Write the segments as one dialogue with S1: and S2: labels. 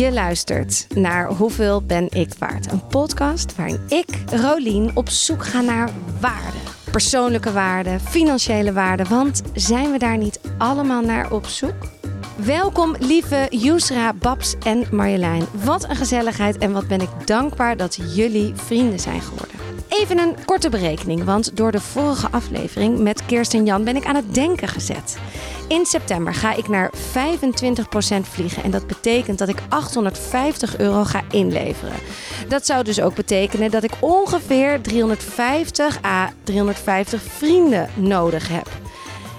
S1: Je luistert naar Hoeveel ben ik waard? Een podcast waarin ik, Rolien, op zoek ga naar waarde. Persoonlijke waarde, financiële waarde. Want zijn we daar niet allemaal naar op zoek? Welkom lieve Yusra, Babs en Marjolein. Wat een gezelligheid en wat ben ik dankbaar dat jullie vrienden zijn geworden. Even een korte berekening, want door de vorige aflevering met Kirsten Jan ben ik aan het denken gezet. In september ga ik naar 25% vliegen en dat betekent dat ik 850 euro ga inleveren. Dat zou dus ook betekenen dat ik ongeveer 350 à 350 vrienden nodig heb.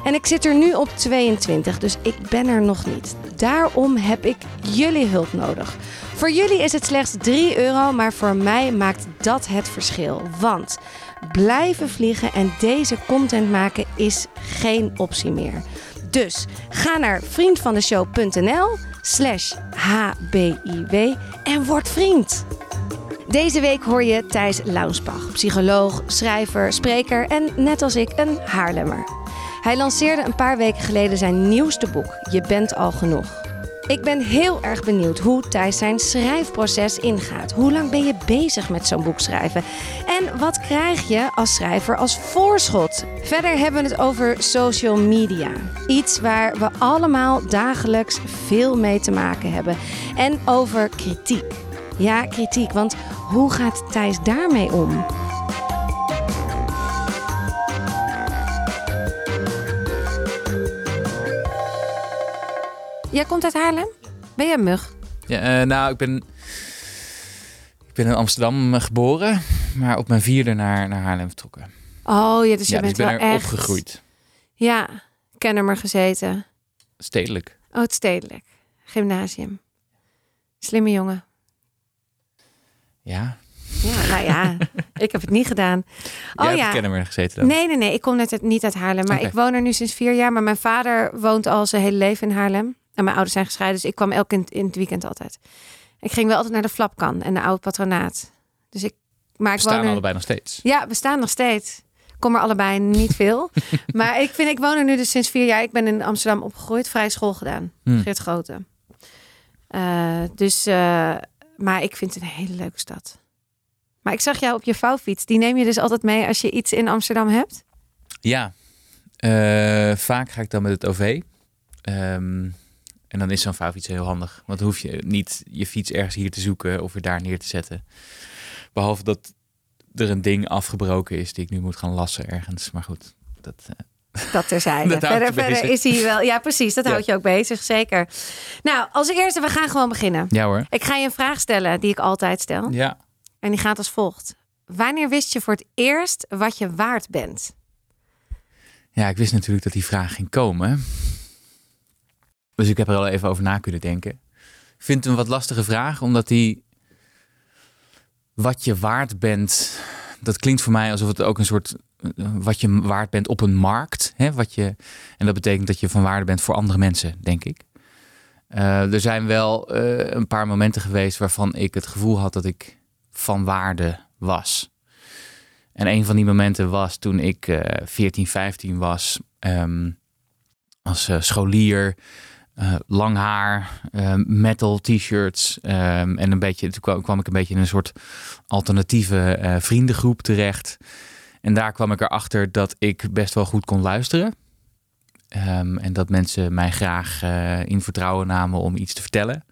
S1: En ik zit er nu op 22, dus ik ben er nog niet. Daarom heb ik jullie hulp nodig. Voor jullie is het slechts 3 euro, maar voor mij maakt dat het verschil. Want blijven vliegen en deze content maken is geen optie meer. Dus ga naar vriendvandeshow.nl slash hbiw en word vriend. Deze week hoor je Thijs Launsbach, psycholoog, schrijver, spreker en net als ik een Haarlemmer. Hij lanceerde een paar weken geleden zijn nieuwste boek, Je bent al genoeg. Ik ben heel erg benieuwd hoe Thijs zijn schrijfproces ingaat. Hoe lang ben je bezig met zo'n boek schrijven? En wat krijg je als schrijver als voorschot? Verder hebben we het over social media. Iets waar we allemaal dagelijks veel mee te maken hebben. En over kritiek. Ja, kritiek, want hoe gaat Thijs daarmee om? Jij komt uit Haarlem? Ben jij mug?
S2: Ja, eh, nou, ik ben, ik ben in Amsterdam eh, geboren, maar op mijn vierde naar, naar Haarlem vertrokken.
S1: Oh ja, dus je
S2: ja, dus
S1: bent
S2: ik ben
S1: wel
S2: er
S1: echt...
S2: opgegroeid.
S1: Ja, Kennemer gezeten.
S2: Stedelijk.
S1: Oh, het stedelijk. Gymnasium. Slimme jongen.
S2: Ja.
S1: Ja, nou ja, ik heb het niet gedaan. Oh
S2: Jij
S1: ja.
S2: hebt Kennemer gezeten dan?
S1: Nee, nee, nee. Ik kom net uit- niet uit Haarlem. Maar ik woon er nu sinds vier jaar. Maar mijn vader woont al zijn hele leven in Haarlem. En mijn ouders zijn gescheiden. Dus ik kwam elk in, in het weekend altijd. Ik ging wel altijd naar de Flapkan en de oude patronaat. Dus ik... Maar
S2: We staan
S1: er...
S2: allebei nog steeds.
S1: Ja, we staan nog steeds. Kom er allebei niet veel. maar ik vind, ik woon er nu dus sinds vier jaar. Ik ben in Amsterdam opgegroeid, vrij school gedaan.
S2: Hmm.
S1: Geert Grote. Eh, dus, eh, maar ik vind het een hele leuke stad. Maar ik zag jou op je vouwfiets. Die neem je dus altijd mee als je iets in Amsterdam hebt?
S2: Ja. Eh, vaak ga ik dan met het OV. Ehm, en dan is zo'n vouwfiets heel handig. Want dan hoef je niet je fiets ergens hier te zoeken of weer daar neer te zetten. Behalve dat er een ding afgebroken is die ik nu moet gaan lassen ergens. Maar goed, dat, eh,
S1: Dat terzijde.
S2: Dat
S1: verder, is hij wel. Ja, precies. Dat
S2: Ja.
S1: houdt je ook bezig, zeker. Nou, als eerste, we gaan gewoon beginnen.
S2: ja hoor.
S1: Ik ga je een vraag stellen die ik altijd stel.
S2: Ja.
S1: En die gaat als volgt. Wanneer wist je voor het eerst wat je waard bent?
S2: Ja, ik wist natuurlijk dat die vraag ging komen. Dus ik heb er al even over na kunnen denken. Ik vind het een wat lastige vraag, omdat die wat je waard bent, dat klinkt voor mij alsof het ook een soort eh, wat je waard bent op een markt. Hè? Wat je, en dat betekent dat je van waarde bent voor andere mensen, denk ik. Eh, er zijn wel eh, een paar momenten geweest waarvan ik het gevoel had dat ik van waarde was. En een van die momenten was toen ik eh 14, 15 was. ehm, als scholier. Eh, lang haar, eh, metal t-shirts. ehm, en een beetje, toen kwam, ik een beetje in een soort alternatieve eh, vriendengroep terecht. En daar kwam ik erachter dat ik best wel goed kon luisteren. Ehm, en dat mensen mij graag in vertrouwen namen om iets te vertellen.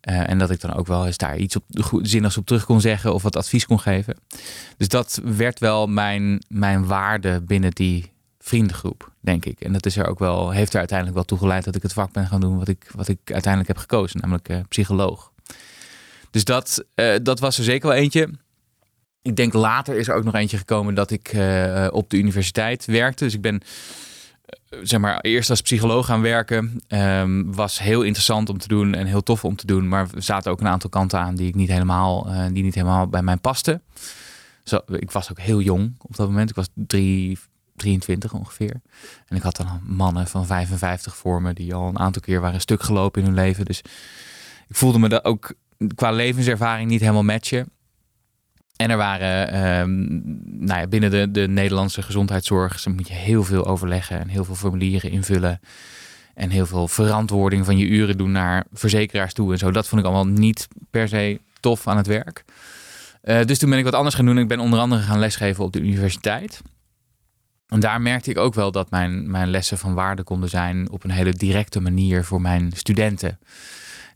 S2: En dat ik dan ook wel eens daar iets op zinnigs op terug kon zeggen of wat advies kon geven. Dus dat werd wel mijn, mijn waarde binnen die vriendengroep, denk ik. En dat is er ook wel, heeft er uiteindelijk wel toe geleid dat ik het vak ben gaan doen wat ik, wat ik uiteindelijk heb gekozen, namelijk eh, psycholoog. Dus dat, eh, dat was er zeker wel eentje. Ik denk later is er ook nog eentje gekomen dat ik eh, op de universiteit werkte. Dus ik ben zeg maar eerst als psycholoog gaan werken. Ehm, was heel interessant om te doen en heel tof om te doen. Maar er zaten ook een aantal kanten aan die ik niet helemaal, die niet helemaal bij mij pasten. Zo, ik was ook heel jong op dat moment. Ik was drie, 23 ongeveer. En ik had dan mannen van 55 voor me die al een aantal keer waren stuk gelopen in hun leven. Dus ik voelde me dat ook qua levenservaring niet helemaal matchen. En er waren ehm, nou ja, binnen de, de Nederlandse gezondheidszorg, dus dan moet je heel veel overleggen en heel veel formulieren invullen. En heel veel verantwoording van je uren doen naar verzekeraars toe en zo. Dat vond ik allemaal niet per se tof aan het werk. Uh, dus toen ben ik wat anders gaan doen. Ik ben onder andere gaan lesgeven op de universiteit. En daar merkte ik ook wel dat mijn, mijn lessen van waarde konden zijn op een hele directe manier voor mijn studenten.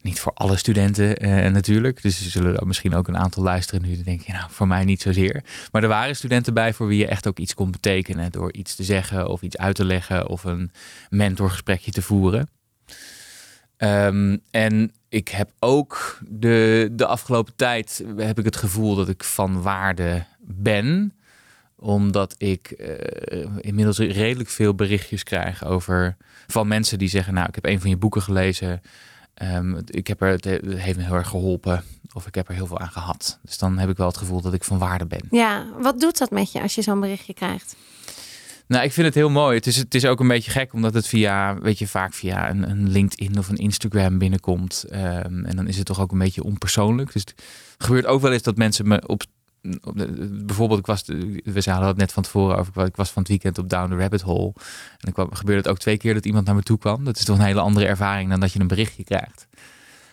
S2: Niet voor alle studenten uh, natuurlijk. Dus er zullen misschien ook een aantal luisteren nu die denken, nou, voor mij niet zozeer. Maar er waren studenten bij voor wie je echt ook iets kon betekenen door iets te zeggen of iets uit te leggen of een mentorgesprekje te voeren. Um, en ik heb ook de, de afgelopen tijd heb ik het gevoel dat ik van waarde ben omdat ik uh, inmiddels redelijk veel berichtjes krijg over van mensen die zeggen: Nou, ik heb een van je boeken gelezen. Um, ik heb er, het heeft me heel erg geholpen. Of ik heb er heel veel aan gehad. Dus dan heb ik wel het gevoel dat ik van waarde ben.
S1: Ja, wat doet dat met je als je zo'n berichtje krijgt?
S2: Nou, ik vind het heel mooi. Het is, het is ook een beetje gek, omdat het via, weet je, vaak via een, een LinkedIn of een Instagram binnenkomt. Um, en dan is het toch ook een beetje onpersoonlijk. Dus het gebeurt ook wel eens dat mensen me op bijvoorbeeld, ik was, we hadden het net van tevoren over, ik was van het weekend op Down the Rabbit Hole. En dan kwam, gebeurde het ook twee keer dat iemand naar me toe kwam. Dat is toch een hele andere ervaring dan dat je een berichtje krijgt.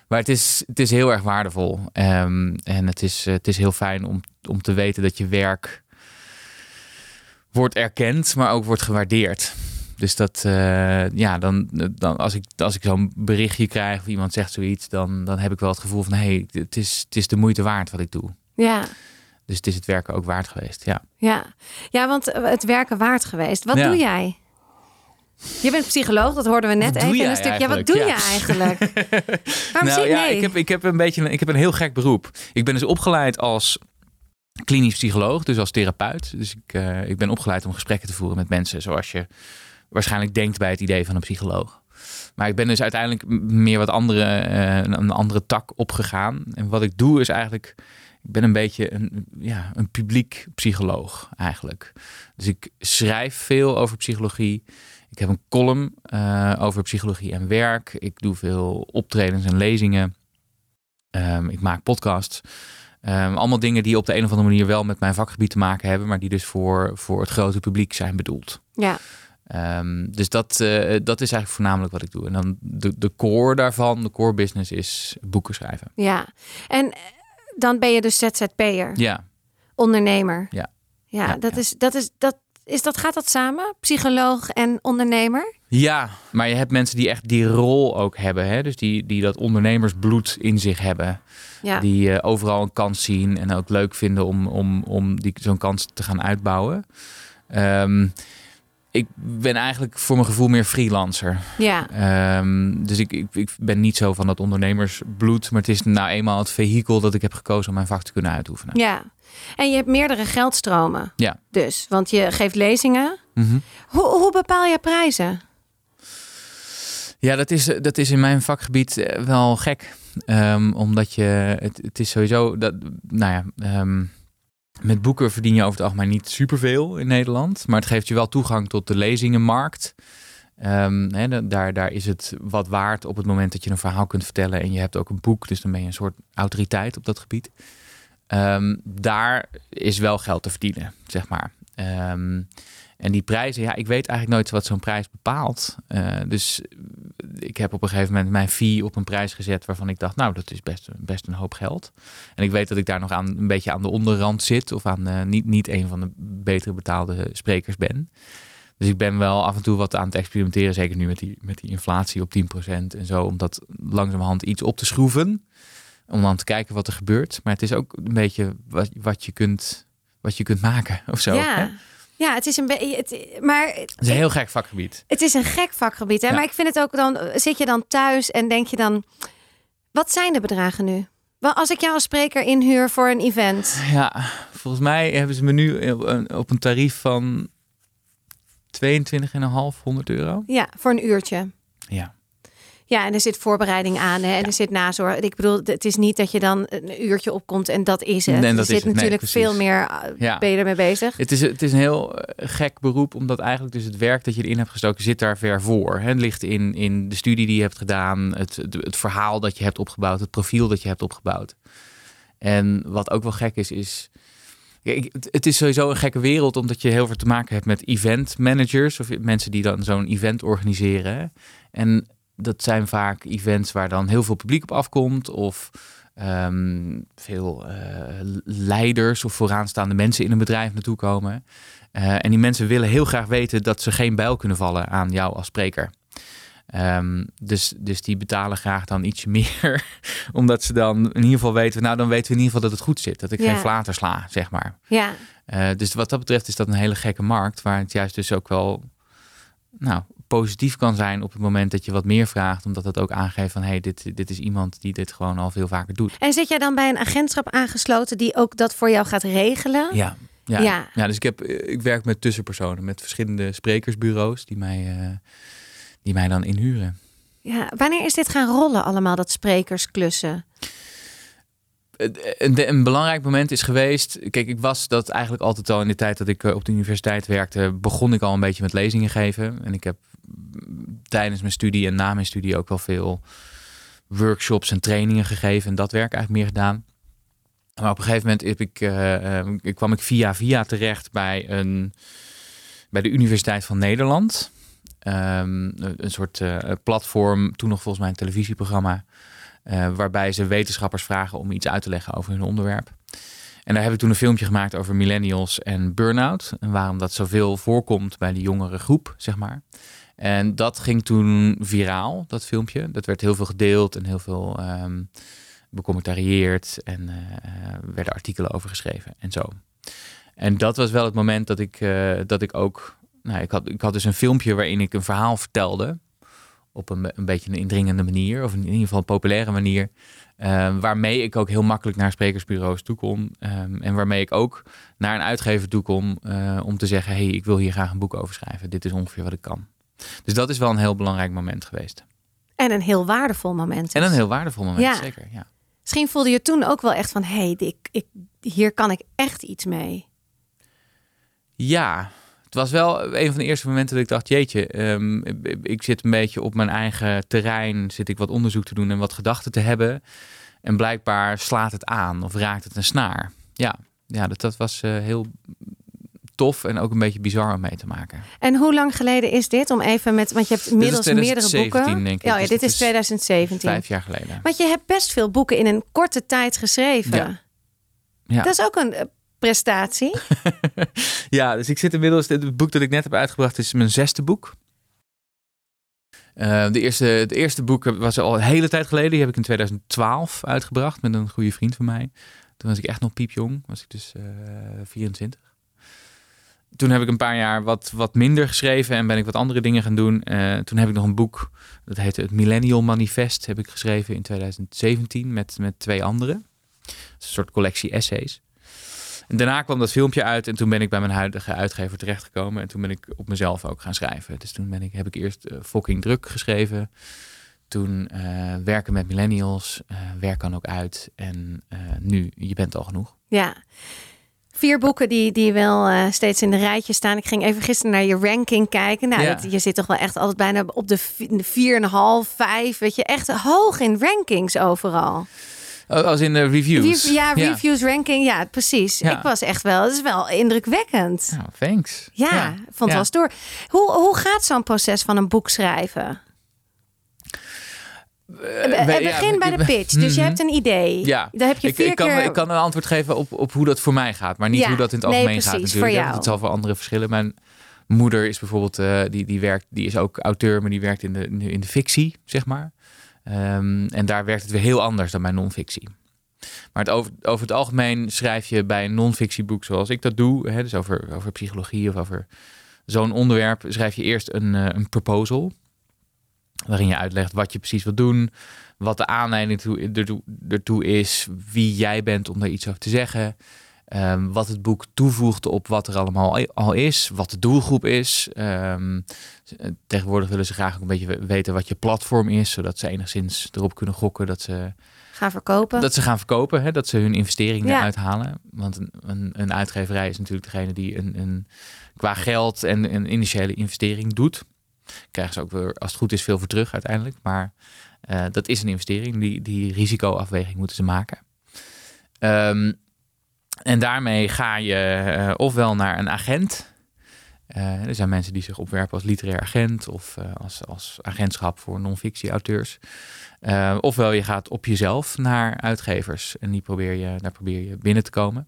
S2: Maar het is, het is heel erg waardevol. Um, en het is, het is heel fijn om, om te weten dat je werk wordt erkend, maar ook wordt gewaardeerd. Dus dat, uh, ja, dan, dan als ik, als ik zo'n berichtje krijg of iemand zegt zoiets, dan, dan heb ik wel het gevoel van hé, hey, het, is, het is de moeite waard wat ik doe.
S1: Ja.
S2: Dus het is het werken ook waard geweest, ja.
S1: Ja, ja want het werken waard geweest. Wat doe jij? Je bent psycholoog, dat hoorden we net even in een stuk. Ja, wat doe je eigenlijk? Waarom nou, ja,
S2: ik heb, ik heb een beetje ik heb een heel gek beroep. Ik ben dus opgeleid als klinisch psycholoog, dus als therapeut. Dus ik, uh, ik ben opgeleid om gesprekken te voeren met mensen, zoals je waarschijnlijk denkt bij het idee van een psycholoog. Maar ik ben dus uiteindelijk meer wat andere, uh, een andere tak opgegaan. En wat ik doe is eigenlijk ik ben een beetje een, ja, een publiek psycholoog eigenlijk. Dus ik schrijf veel over psychologie. Ik heb een column uh, over psychologie en werk. Ik doe veel optredens en lezingen. Um, ik maak podcasts. Um, allemaal dingen die op de een of andere manier wel met mijn vakgebied te maken hebben, maar die dus voor, voor het grote publiek zijn bedoeld.
S1: Ja.
S2: Um, dus dat, uh, dat is eigenlijk voornamelijk wat ik doe. En dan de, de core daarvan, de core business, is boeken schrijven.
S1: Ja, en dan ben je dus ZZP'er.
S2: Ja.
S1: Ondernemer.
S2: Ja.
S1: Ja, dat, Is, dat is dat. Is dat, gaat dat samen? Psycholoog en ondernemer?
S2: Ja, maar je hebt mensen die echt die rol ook hebben. Hè? Dus die, die dat ondernemersbloed in zich hebben. Ja. Die uh, overal een kans zien en ook leuk vinden om, om, om die, zo'n kans te gaan uitbouwen. Um, ik ben eigenlijk voor mijn gevoel meer freelancer.
S1: Ja.
S2: Um, dus ik, ik, ik, ben niet zo van dat ondernemersbloed. Maar het is nou eenmaal het vehikel dat ik heb gekozen om mijn vak te kunnen uitoefenen.
S1: Ja. En je hebt meerdere geldstromen.
S2: Ja.
S1: Dus, want je geeft lezingen. Mm -hmm. hoe, hoe bepaal je prijzen?
S2: Ja, dat is, dat is in mijn vakgebied eh, wel gek. Um, omdat je, het, het is sowieso, dat, nou ja, um, met boeken verdien je over het algemeen niet superveel in Nederland. Maar het geeft je wel toegang tot de lezingenmarkt. Um, daar, daar is het wat waard op het moment dat je een verhaal kunt vertellen. En je hebt ook een boek, dus dan ben je een soort autoriteit op dat gebied. Um, daar is wel geld te verdienen, zeg maar. Um, en die prijzen, ja, ik weet eigenlijk nooit wat zo'n prijs bepaalt. Uh, dus ik heb op een gegeven moment mijn fee op een prijs gezet waarvan ik dacht, nou, dat is best, best een hoop geld. En ik weet dat ik daar nog aan een beetje aan de onderrand zit of aan uh, niet, niet een van de betere betaalde sprekers ben. Dus ik ben wel af en toe wat aan het experimenteren, zeker nu met die, met die inflatie op 10% en zo, om dat langzamerhand iets op te schroeven. Om dan te kijken wat er gebeurt. Maar het is ook een beetje wat, wat, je, kunt, wat je kunt maken of zo.
S1: Ja.
S2: Hè?
S1: Ja, het is een beetje. Maar het
S2: is een heel gek vakgebied.
S1: Het is een gek vakgebied. Hè? Maar ik vind het ook dan. Zit je dan thuis en denk je dan. Wat zijn de bedragen nu? Wel, als ik jou als spreker inhuur voor een event.
S2: Ja, volgens mij hebben ze me nu op een tarief van 22,500 euro.
S1: Ja, voor een uurtje.
S2: Ja.
S1: Ja, en er zit voorbereiding aan hè? en er zit nazorg. Ik bedoel, het is niet dat je dan een uurtje opkomt en dat is het.
S2: Nee,
S1: dat er zit natuurlijk veel meer ja. ben je ermee bezig.
S2: Het is, het is een heel uh, gek beroep, omdat eigenlijk dus het werk dat je erin hebt gestoken zit daar ver voor. Het ligt in, in de studie die je hebt gedaan, het, het, het verhaal dat je hebt opgebouwd, het profiel dat je hebt opgebouwd. En wat ook wel gek is, is het is sowieso een gekke wereld, omdat je heel veel te maken hebt met event managers of mensen die dan zo'n event organiseren. En dat zijn vaak events waar dan heel veel publiek op afkomt of ehm, veel uh, leiders of vooraanstaande mensen in een bedrijf naartoe komen. Uh, en die mensen willen heel graag weten dat ze geen bijl kunnen vallen aan jou als spreker. Um, dus, dus die betalen graag dan ietsje meer. omdat ze dan in ieder geval weten, nou dan weten we in ieder geval dat het goed zit. Dat ik geen flater sla, zeg maar.
S1: Ja.
S2: Uh, dus wat dat betreft is dat een hele gekke markt. Waar het juist dus ook wel nou, positief kan zijn op het moment dat je wat meer vraagt. Omdat het ook aangeeft van hé, hey, dit, dit is iemand die dit gewoon al veel vaker doet.
S1: En zit jij dan bij een agentschap aangesloten die ook dat voor jou gaat regelen?
S2: Ja. Ja, ja. ja dus ik, heb, ik werk met tussenpersonen, met verschillende sprekersbureaus die mij, uh, die mij dan inhuren.
S1: Ja, wanneer is dit gaan rollen allemaal, dat sprekersklussen?
S2: Een, een, belangrijk moment is geweest. Kijk, ik was dat eigenlijk altijd al in de tijd dat ik eh, op de universiteit werkte. Begon ik al een beetje met lezingen geven. En ik heb tijdens mijn studie en na mijn studie ook wel veel workshops en trainingen gegeven. En dat werk eigenlijk meer gedaan. Maar op een gegeven moment heb ik, uh, kwam ik via via terecht bij, een, bij de Universiteit van Nederland. Um, een soort platform, toen nog volgens mij een televisieprogramma. Uh, waarbij ze wetenschappers vragen om iets uit te leggen over hun onderwerp. En daar heb ik toen een filmpje gemaakt over millennials en burn-out. En waarom dat zoveel voorkomt bij de jongere groep, zeg maar. En dat ging toen viraal, dat filmpje. Dat werd heel veel gedeeld en heel veel um, becommentarieerd. En uh, werden artikelen over geschreven en zo. En dat was wel het moment dat ik, dat ik ook... Nou, ik, had, ik had dus een filmpje waarin ik een verhaal vertelde op een, een beetje een indringende manier, of in ieder geval een populaire manier. Uh, waarmee ik ook heel makkelijk naar sprekersbureaus toe kon. Um, en waarmee ik ook naar een uitgever toe kon uh, om te zeggen: hey, ik wil hier graag een boek over schrijven. Dit is ongeveer wat ik kan. Dus dat is wel een heel belangrijk moment geweest.
S1: En een heel waardevol moment.
S2: En een heel waardevol moment, ja. zeker. Ja.
S1: Misschien voelde je toen ook wel echt van: hey, ik, ik, hier kan ik echt iets mee.
S2: Ja, het was wel een van de eerste momenten dat ik dacht, jeetje, um, ik zit een beetje op mijn eigen terrein, zit ik wat onderzoek te doen en wat gedachten te hebben. En blijkbaar slaat het aan of raakt het een snaar. Ja, ja dat, dat was uh, heel tof en ook een beetje bizar om mee te maken.
S1: En hoe lang geleden is dit? Om even met, want je hebt inmiddels meerdere boeken.
S2: Denk ik.
S1: Ja, ja
S2: dus
S1: dit is 2017.
S2: Vijf jaar geleden.
S1: Want je hebt best veel boeken in een korte tijd geschreven.
S2: Ja. ja.
S1: Dat is ook een prestatie.
S2: ja, dus ik zit inmiddels, het boek dat ik net heb uitgebracht is mijn zesde boek. Uh, de eerste, het eerste boek was al een hele tijd geleden. Die heb ik in 2012 uitgebracht met een goede vriend van mij. Toen was ik echt nog piepjong, was ik dus uh, eh, 24. Toen heb ik een paar jaar wat, wat minder geschreven en ben ik wat andere dingen gaan doen. Uh, toen heb ik nog een boek, dat heette het Millennial Manifest, heb ik geschreven in 2017 met, met twee anderen. Een soort collectie essays. En daarna kwam dat filmpje uit en toen ben ik bij mijn huidige uitgever terechtgekomen. En toen ben ik op mezelf ook gaan schrijven. Dus toen ben ik, heb ik eerst uh, Fucking Druk geschreven. Toen uh, werken met millennials, uh, werk kan ook uit. En nu, je bent al genoeg.
S1: Ja. Vier boeken die, die wel steeds in de rijtje staan. Ik ging even gisteren naar je ranking kijken. Nou, ja. je zit toch wel echt altijd bijna op de 4,5, 5. Weet je, echt hoog in rankings overal.
S2: Oh, als in de reviews.
S1: ja, reviews, ranking. Ja, precies. Ik was echt wel, het is wel indrukwekkend.
S2: Nou, thanks.
S1: Ja, vond het wel door. Hoe, hoe gaat zo'n proces van een boek schrijven? Uh, begin bij de pitch. Dus je hebt een idee.
S2: Ja,
S1: Daar heb je
S2: ik,
S1: vier
S2: ik, kan,
S1: keer...
S2: ik kan een antwoord geven op, op hoe dat voor mij gaat. Maar niet
S1: ja.
S2: hoe dat in het algemeen
S1: nee,
S2: gaat natuurlijk.
S1: Voor jou.
S2: Het zal voor andere verschillen. Mijn moeder is bijvoorbeeld, uh, die, die, werkt, die is ook auteur, maar die werkt in de, in de fictie, zeg maar. Um, en daar werkt het weer heel anders dan bij non-fictie. Maar het over, over het algemeen schrijf je bij een non-fictieboek zoals ik dat doe, hè, dus over, over psychologie of over zo'n onderwerp, schrijf je eerst een, uh, een proposal. Waarin je uitlegt wat je precies wilt doen, wat de aanleiding toe, ertoe, ertoe is, wie jij bent om daar iets over te zeggen. Um, wat het boek toevoegt op wat er allemaal al is, wat de doelgroep is. Um, tegenwoordig willen ze graag ook een beetje weten wat je platform is, zodat ze enigszins erop kunnen gokken dat ze
S1: gaan verkopen.
S2: Dat ze gaan verkopen, hè, dat ze hun investeringen ja. eruit halen. Want een, een, een, uitgeverij is natuurlijk degene die een, een, qua geld en een initiële investering doet. Krijgen ze ook weer, als het goed is, veel voor terug uiteindelijk. Maar uh, dat is een investering. Die, die risicoafweging moeten ze maken. Um, En daarmee ga je eh, ofwel naar een agent. Eh, er zijn mensen die zich opwerpen als literair agent of eh, als, als agentschap voor non-fictie-auteurs. Ofwel je gaat op jezelf naar uitgevers en die probeer je, daar probeer je binnen te komen.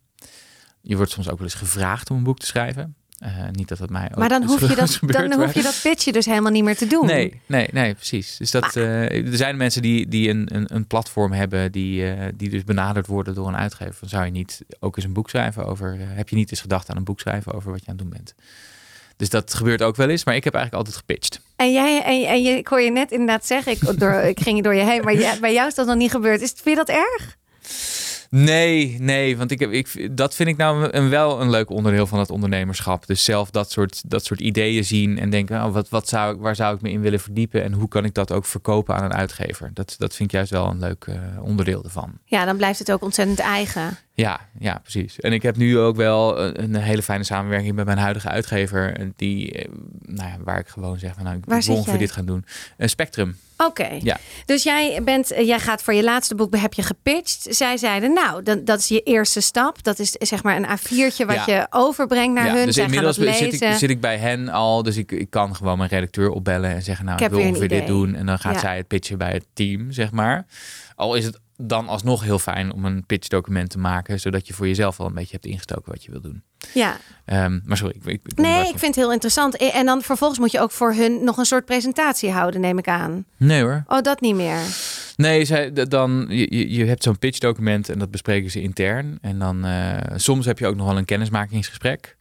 S2: Je wordt soms ook wel eens gevraagd om een boek te schrijven. Eh, niet dat dat mij ook
S1: Maar dan hoef, je dat,
S2: is gebeurd,
S1: dan hoef je dat dus helemaal niet meer te doen.
S2: Nee, nee, nee, precies. Dus dat, eh, er zijn mensen die, die een, een, een platform hebben die, eh, die dus benaderd worden door een uitgever. Dan zou je niet ook eens een boek schrijven over. heb je niet eens gedacht aan een boek schrijven over wat je aan het doen bent? Dus dat gebeurt ook wel eens, maar ik heb eigenlijk altijd gepitcht.
S1: En jij, en, en je, ik hoor je net inderdaad zeggen, ik, door, ik ging door je heen, maar ja, bij jou is dat nog niet gebeurd. Is, vind je dat erg?
S2: Nee, nee, want ik heb, ik, dat vind ik nou een, wel een leuk onderdeel van het ondernemerschap. Dus zelf dat soort, dat soort ideeën zien en denken, oh, wat, wat zou, waar zou ik me in willen verdiepen en hoe kan ik dat ook verkopen aan een uitgever? Dat, dat vind ik juist wel een leuk eh, onderdeel ervan.
S1: Ja, dan blijft het ook ontzettend eigen.
S2: Ja, ja, precies. En ik heb nu ook wel een, hele fijne samenwerking met mijn huidige uitgever. Die, eh, nou ja, waar ik gewoon zeg van nou, ik
S1: Waar
S2: wil ongeveer dit gaan doen. Een Spectrum.
S1: Oké.
S2: Ja.
S1: Dus jij, bent, eh, jij gaat voor je laatste boek, heb je gepitcht. Zij zeiden, nou, dan, dat is je eerste stap. Dat is zeg maar een A4'tje wat
S2: Ja.
S1: je overbrengt naar
S2: ja,
S1: hun.
S2: dus
S1: Zij gaan
S2: inmiddels
S1: dat
S2: zit ik, zit ik bij hen al. Dus ik, ik kan gewoon mijn redacteur opbellen en zeggen nou,
S1: Ik
S2: ik, wil ongeveer dit doen. En dan gaat zij het pitchen bij het team, zeg maar. Al is het dan alsnog heel fijn om een pitchdocument te maken, zodat je voor jezelf al een beetje hebt ingestoken wat je wil doen.
S1: Ja.
S2: Ehm, maar sorry, ik, ik, ik
S1: Nee, ik vind het heel interessant. Eh, En dan vervolgens moet je ook voor hun nog een soort presentatie houden, neem ik aan.
S2: Nee hoor.
S1: Oh, dat niet meer.
S2: Nee, zij, dan, je, je- hebt zo'n pitchdocument en dat bespreken ze intern. En dan eh, soms heb je ook nog wel een kennismakingsgesprek.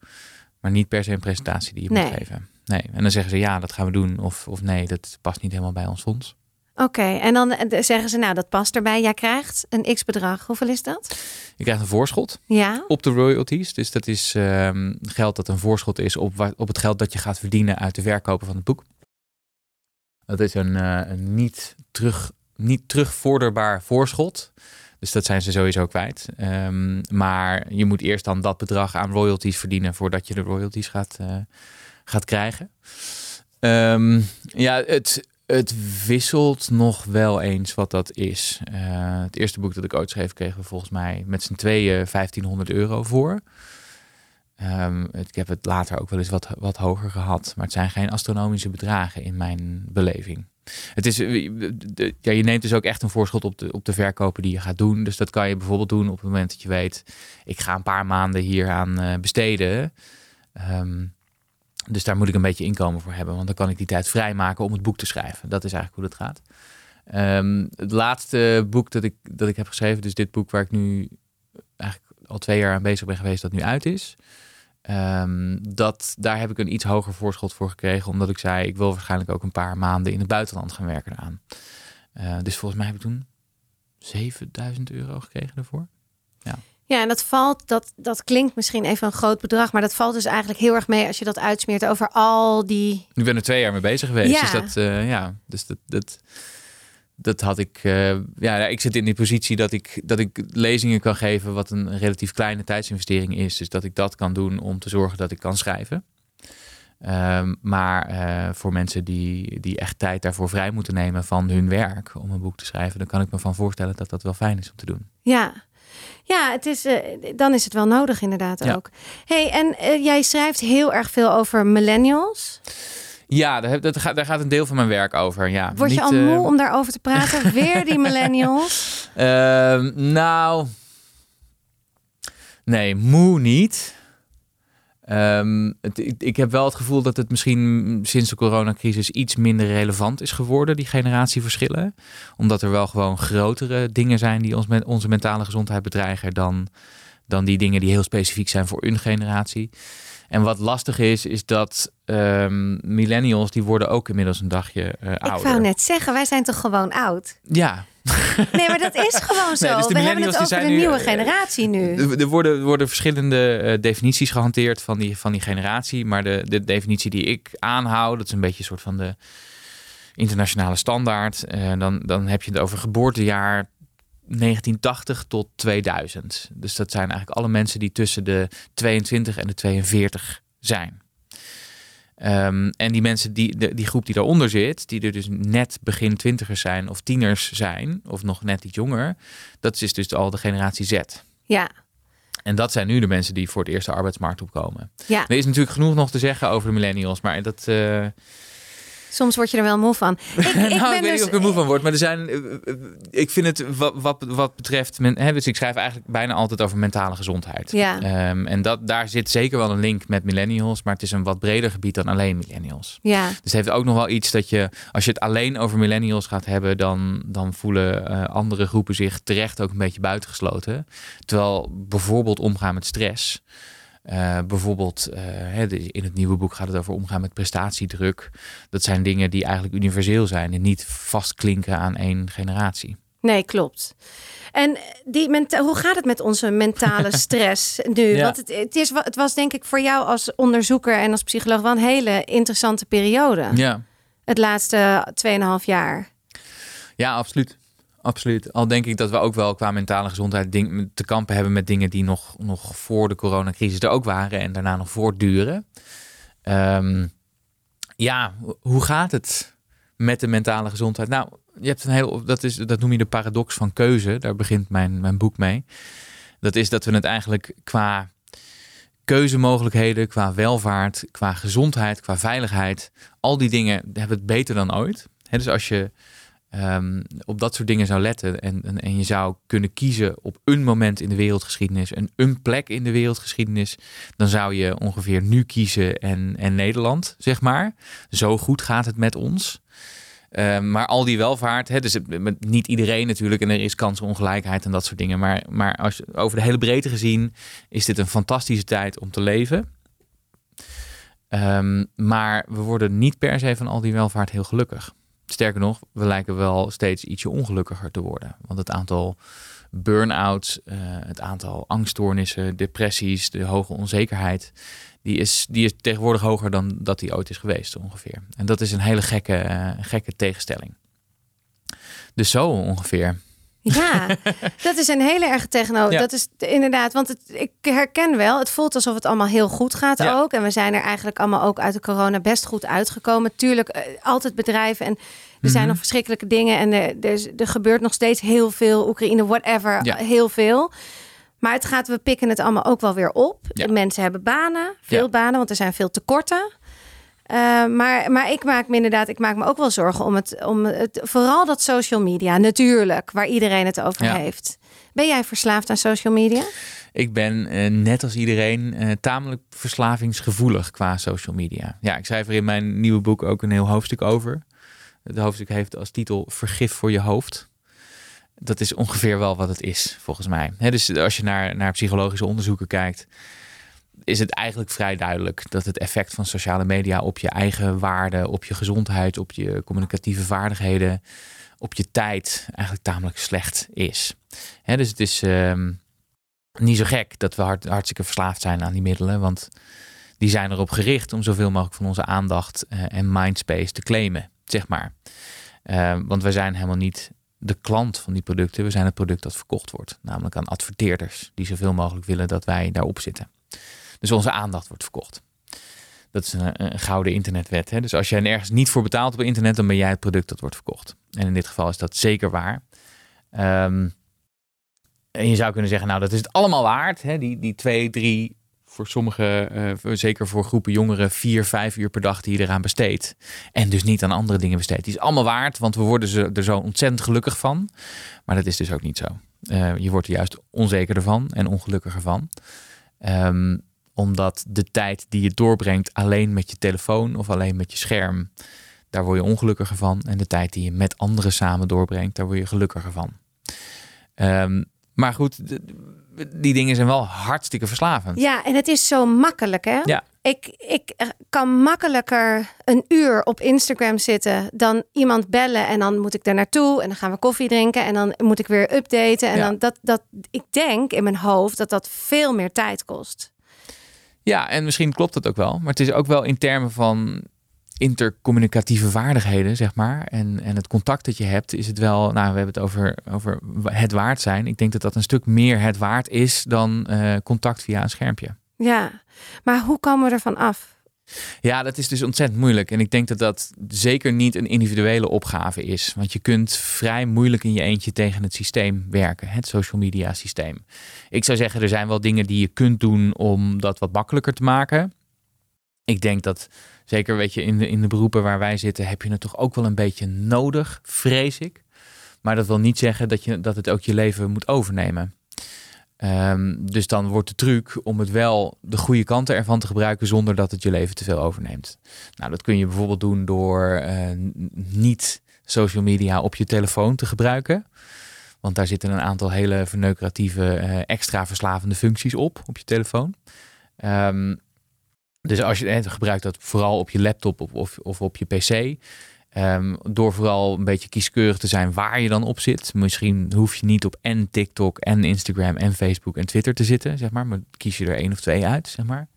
S2: Maar niet per se een presentatie die je
S1: Nee.
S2: moet geven. Nee. En dan zeggen ze ja, dat gaan we doen. Of, of nee, dat past niet helemaal bij ons fonds.
S1: Oké, en dan eh, zeggen ze, nou, dat past erbij. Jij krijgt een x-bedrag. Hoeveel is dat?
S2: Je krijgt een voorschot
S1: Ja.
S2: op de royalties. Dus dat is ehm, geld dat een voorschot is op, op het geld dat je gaat verdienen uit de verkopen van het boek. Dat is een, eh, een niet, terug, niet terugvorderbaar voorschot. Dus dat zijn ze sowieso kwijt. Ehm, maar je moet eerst dan dat bedrag aan royalties verdienen voordat je de royalties gaat, eh, gaat krijgen. Ehm, ja, het, het wisselt nog wel eens wat dat is. Eh, het eerste boek dat ik ooit schreef, kregen we volgens mij met z'n tweeën 1500 euro voor. Ehm, ik heb het later ook wel eens wat, wat hoger gehad. Maar het zijn geen astronomische bedragen in mijn beleving. Het is, eh, ja, je neemt dus ook echt een voorschot op de, op de verkopen die je gaat doen. Dus dat kan je bijvoorbeeld doen op het moment dat je weet... ik ga een paar maanden hier aan eh, besteden. Ehm, dus daar moet ik een beetje inkomen voor hebben. Want dan kan ik die tijd vrijmaken om het boek te schrijven. Dat is eigenlijk hoe dat gaat. Ehm, het laatste boek dat ik, dat ik heb geschreven, dus dit boek waar ik nu eigenlijk al twee jaar aan bezig ben geweest, dat nu uit is. Ehm, dat, daar heb ik een iets hoger voorschot voor gekregen, omdat ik zei, ik wil waarschijnlijk ook een paar maanden in het buitenland gaan werken eraan. Eh, dus volgens mij heb ik toen 7000 euro gekregen daarvoor.
S1: Ja, en dat valt, dat, dat klinkt misschien even een groot bedrag, maar dat valt dus eigenlijk heel erg mee als je dat uitsmeert over al die.
S2: Ik ben er twee jaar mee bezig geweest.
S1: Ja.
S2: Dus dat, eh, ja, dus dat, dat, dat had ik. eh, ja, ik zit in die positie dat ik, dat ik lezingen kan geven, wat een relatief kleine tijdsinvestering is. Dus dat ik dat kan doen om te zorgen dat ik kan schrijven. Ehm, maar eh, voor mensen die, die echt tijd daarvoor vrij moeten nemen van hun werk om een boek te schrijven, dan kan ik me van voorstellen dat dat wel fijn is om te doen.
S1: Ja, ja het is, eh, dan is het wel nodig inderdaad
S2: Ja.
S1: ook. hey, en eh, jij schrijft heel erg veel over millennials.
S2: Ja, daar, dat gaat, daar gaat een deel van mijn werk over. Ja,
S1: Word je
S2: Niet,
S1: al
S2: eh,
S1: moe om daarover te praten? Weer die millennials?
S2: Ehm, nou, nee, moe niet. Ehm, ik, ik heb wel het gevoel dat het misschien sinds de coronacrisis iets minder relevant is geworden, die generatieverschillen. Omdat er wel gewoon grotere dingen zijn die ons onze mentale gezondheid bedreigen dan, dan die dingen die heel specifiek zijn voor een generatie. En wat lastig is, is dat ehm, millennials, die worden ook inmiddels een dagje eh,
S1: Ik
S2: ouder.
S1: wou net zeggen, wij zijn toch gewoon oud?
S2: Ja,
S1: Nee, maar dat is gewoon zo.
S2: Nee, dus de
S1: We hebben het over
S2: zijn
S1: de
S2: nu,
S1: nieuwe
S2: eh,
S1: generatie nu.
S2: Er worden, worden verschillende eh, definities gehanteerd van die, van die generatie. Maar de, de definitie die ik aanhoud, dat is een beetje een soort van de internationale standaard. Eh, dan, dan heb je het over geboortejaar 1980 tot 2000. Dus dat zijn eigenlijk alle mensen die tussen de 22 en de 42 zijn. Ehm, en die mensen, die, de, die groep die daaronder zit, die er dus net begin twintigers zijn of tieners zijn, of nog net iets jonger, dat is dus al de generatie Z.
S1: Ja,
S2: En dat zijn nu de mensen die voor het eerst de arbeidsmarkt opkomen.
S1: Ja.
S2: Er is natuurlijk genoeg nog te zeggen over de millennials, maar dat. Uh,
S1: Soms word je er wel moe van.
S2: Ik, ik, nou, ben ik weet dus... niet of ik er moe van word, maar er zijn. Eh, eh, ik vind het wat, wat, wat betreft. Men, hè, dus ik schrijf eigenlijk bijna altijd over mentale gezondheid.
S1: Ja.
S2: Um, en dat, daar zit zeker wel een link met millennials, maar het is een wat breder gebied dan alleen millennials.
S1: Ja.
S2: Dus het heeft ook nog wel iets dat je, als je het alleen over millennials gaat hebben, dan, dan voelen uh, andere groepen zich terecht ook een beetje buitengesloten. Terwijl bijvoorbeeld omgaan met stress. Uh, bijvoorbeeld uh, in het nieuwe boek gaat het over omgaan met prestatiedruk. Dat zijn dingen die eigenlijk universeel zijn en niet vastklinken aan één generatie.
S1: Nee, klopt. En die hoe gaat het met onze mentale stress nu? Ja. Want het, het, is, het was denk ik voor jou als onderzoeker en als psycholoog wel een hele interessante periode.
S2: Ja.
S1: Het laatste 2,5 jaar.
S2: Ja, absoluut. Absoluut. Al denk ik dat we ook wel qua mentale gezondheid te kampen hebben met dingen die nog, nog voor de coronacrisis er ook waren en daarna nog voortduren. Um, ja, hoe gaat het met de mentale gezondheid? Nou, je hebt een heel, dat, is, dat noem je de paradox van keuze. Daar begint mijn, mijn boek mee. Dat is dat we het eigenlijk qua keuzemogelijkheden, qua welvaart, qua gezondheid, qua veiligheid, al die dingen hebben het beter dan ooit. dus als je um, op dat soort dingen zou letten. En, en, je zou kunnen kiezen op een moment in de wereldgeschiedenis en een plek in de wereldgeschiedenis. Dan zou je ongeveer nu kiezen en, en Nederland, zeg maar. Zo goed gaat het met ons. Um, maar al die welvaart, dus niet iedereen natuurlijk, en er is kansenongelijkheid en dat soort dingen. Maar, maar als, over de hele breedte gezien is dit een fantastische tijd om te leven. Um, maar we worden niet per se van al die welvaart heel gelukkig. Sterker nog, we lijken wel steeds ietsje ongelukkiger te worden. Want het aantal burn-outs, uh, het aantal angststoornissen, depressies, de hoge onzekerheid, die is, die is tegenwoordig hoger dan dat die ooit is geweest ongeveer. En dat is een hele gekke, uh, gekke tegenstelling. Dus zo ongeveer.
S1: Ja, dat is een hele erg tegenover. Dat is inderdaad, want het, ik herken wel, het voelt alsof het allemaal heel goed gaat ook. En we zijn er eigenlijk allemaal ook uit de corona best goed uitgekomen. Tuurlijk, eh, altijd bedrijven en er zijn mhm. nog verschrikkelijke dingen. En er, er, er, gebeurt nog steeds heel veel, Oekraïne, whatever, heel veel. Maar het gaat, we pikken het allemaal ook wel weer op. Mensen hebben banen, veel banen, want er zijn veel tekorten. Uh, maar, maar ik maak me inderdaad, ik maak me ook wel zorgen om het, om het, vooral dat social media, natuurlijk, waar iedereen het over heeft. Ben jij verslaafd aan social media?
S2: Ik ben uh, net als iedereen uh, tamelijk verslavingsgevoelig qua social media. Ja, ik schrijf er in mijn nieuwe boek ook een heel hoofdstuk over. Het hoofdstuk heeft als titel Vergif voor je hoofd. Dat is ongeveer wel wat het is, volgens mij. dus als je naar, naar psychologische onderzoeken kijkt, is het eigenlijk vrij duidelijk dat het effect van sociale media op je eigen waarde, op je gezondheid, op je communicatieve vaardigheden, op je tijd eigenlijk tamelijk slecht is. dus het is ehm, niet zo gek dat we hart, hartstikke verslaafd zijn aan die middelen, want die zijn erop gericht om zoveel mogelijk van onze aandacht uh, en mindspace te claimen, zeg maar. Uh, want wij zijn helemaal niet de klant van die producten, we zijn het product dat verkocht wordt, namelijk aan adverteerders die zoveel mogelijk willen dat wij daarop zitten. Dus onze aandacht wordt verkocht. Dat is een, gouden internetwet. Hè? Dus als jij ergens niet voor betaalt op internet, dan ben jij het product dat wordt verkocht. En in dit geval is dat zeker waar. Ehm, en je zou kunnen zeggen, nou, dat is het allemaal waard. Hè? Die, die twee, drie, voor sommigen, uh, zeker voor groepen jongeren, vier, vijf uur per dag die je eraan besteedt. En dus niet aan andere dingen besteedt. Die is allemaal waard, want we worden er zo ontzettend gelukkig van. Maar dat is dus ook niet zo. Uh, je wordt er juist onzeker ervan en ongelukkiger van. Um, omdat de tijd die je doorbrengt alleen met je telefoon of alleen met je scherm, daar word je ongelukkiger van. En de tijd die je met anderen samen doorbrengt, daar word je gelukkiger van. Um, maar goed, die dingen zijn wel hartstikke verslavend.
S1: Ja, en het is zo makkelijk, hè?
S2: Ja.
S1: Ik, ik kan makkelijker een uur op Instagram zitten dan iemand bellen en dan moet ik daar naartoe en dan gaan we koffie drinken en dan moet ik weer updaten. En dan dat, dat, ik denk in mijn hoofd dat dat veel meer tijd kost.
S2: Ja, en misschien klopt dat ook wel. Maar het is ook wel in termen van intercommunicatieve vaardigheden, zeg maar. En, en het contact dat je hebt, is het wel. Nou, we hebben het over, over het waard zijn. Ik denk dat dat een stuk meer het waard is dan uh, contact via een schermpje.
S1: Ja, maar hoe komen we ervan af?
S2: Ja, dat is dus ontzettend moeilijk. En ik denk dat dat zeker niet een individuele opgave is. Want je kunt vrij moeilijk in je eentje tegen het systeem werken, het social media systeem. Ik zou zeggen, er zijn wel dingen die je kunt doen om dat wat makkelijker te maken. Ik denk dat, zeker weet je, in de, in de beroepen waar wij zitten, heb je het toch ook wel een beetje nodig, vrees ik. Maar dat wil niet zeggen dat, je, dat het ook je leven moet overnemen. Ehm, dus dan wordt de truc om het wel de goede kanten ervan te gebruiken zonder dat het je leven te veel overneemt. Nou, dat kun je bijvoorbeeld doen door uh, niet social media op je telefoon te gebruiken. Want daar zitten een aantal hele verneukeratieve, uh, extra verslavende functies op, op je telefoon. Um, dus als je het gebruikt dat vooral op je laptop of, of op je pc. Um, door vooral een beetje kieskeurig te zijn waar je dan op zit. Misschien hoef je niet op en TikTok en Instagram en Facebook en Twitter te zitten, zeg maar. Maar kies je er één of twee uit, zeg maar.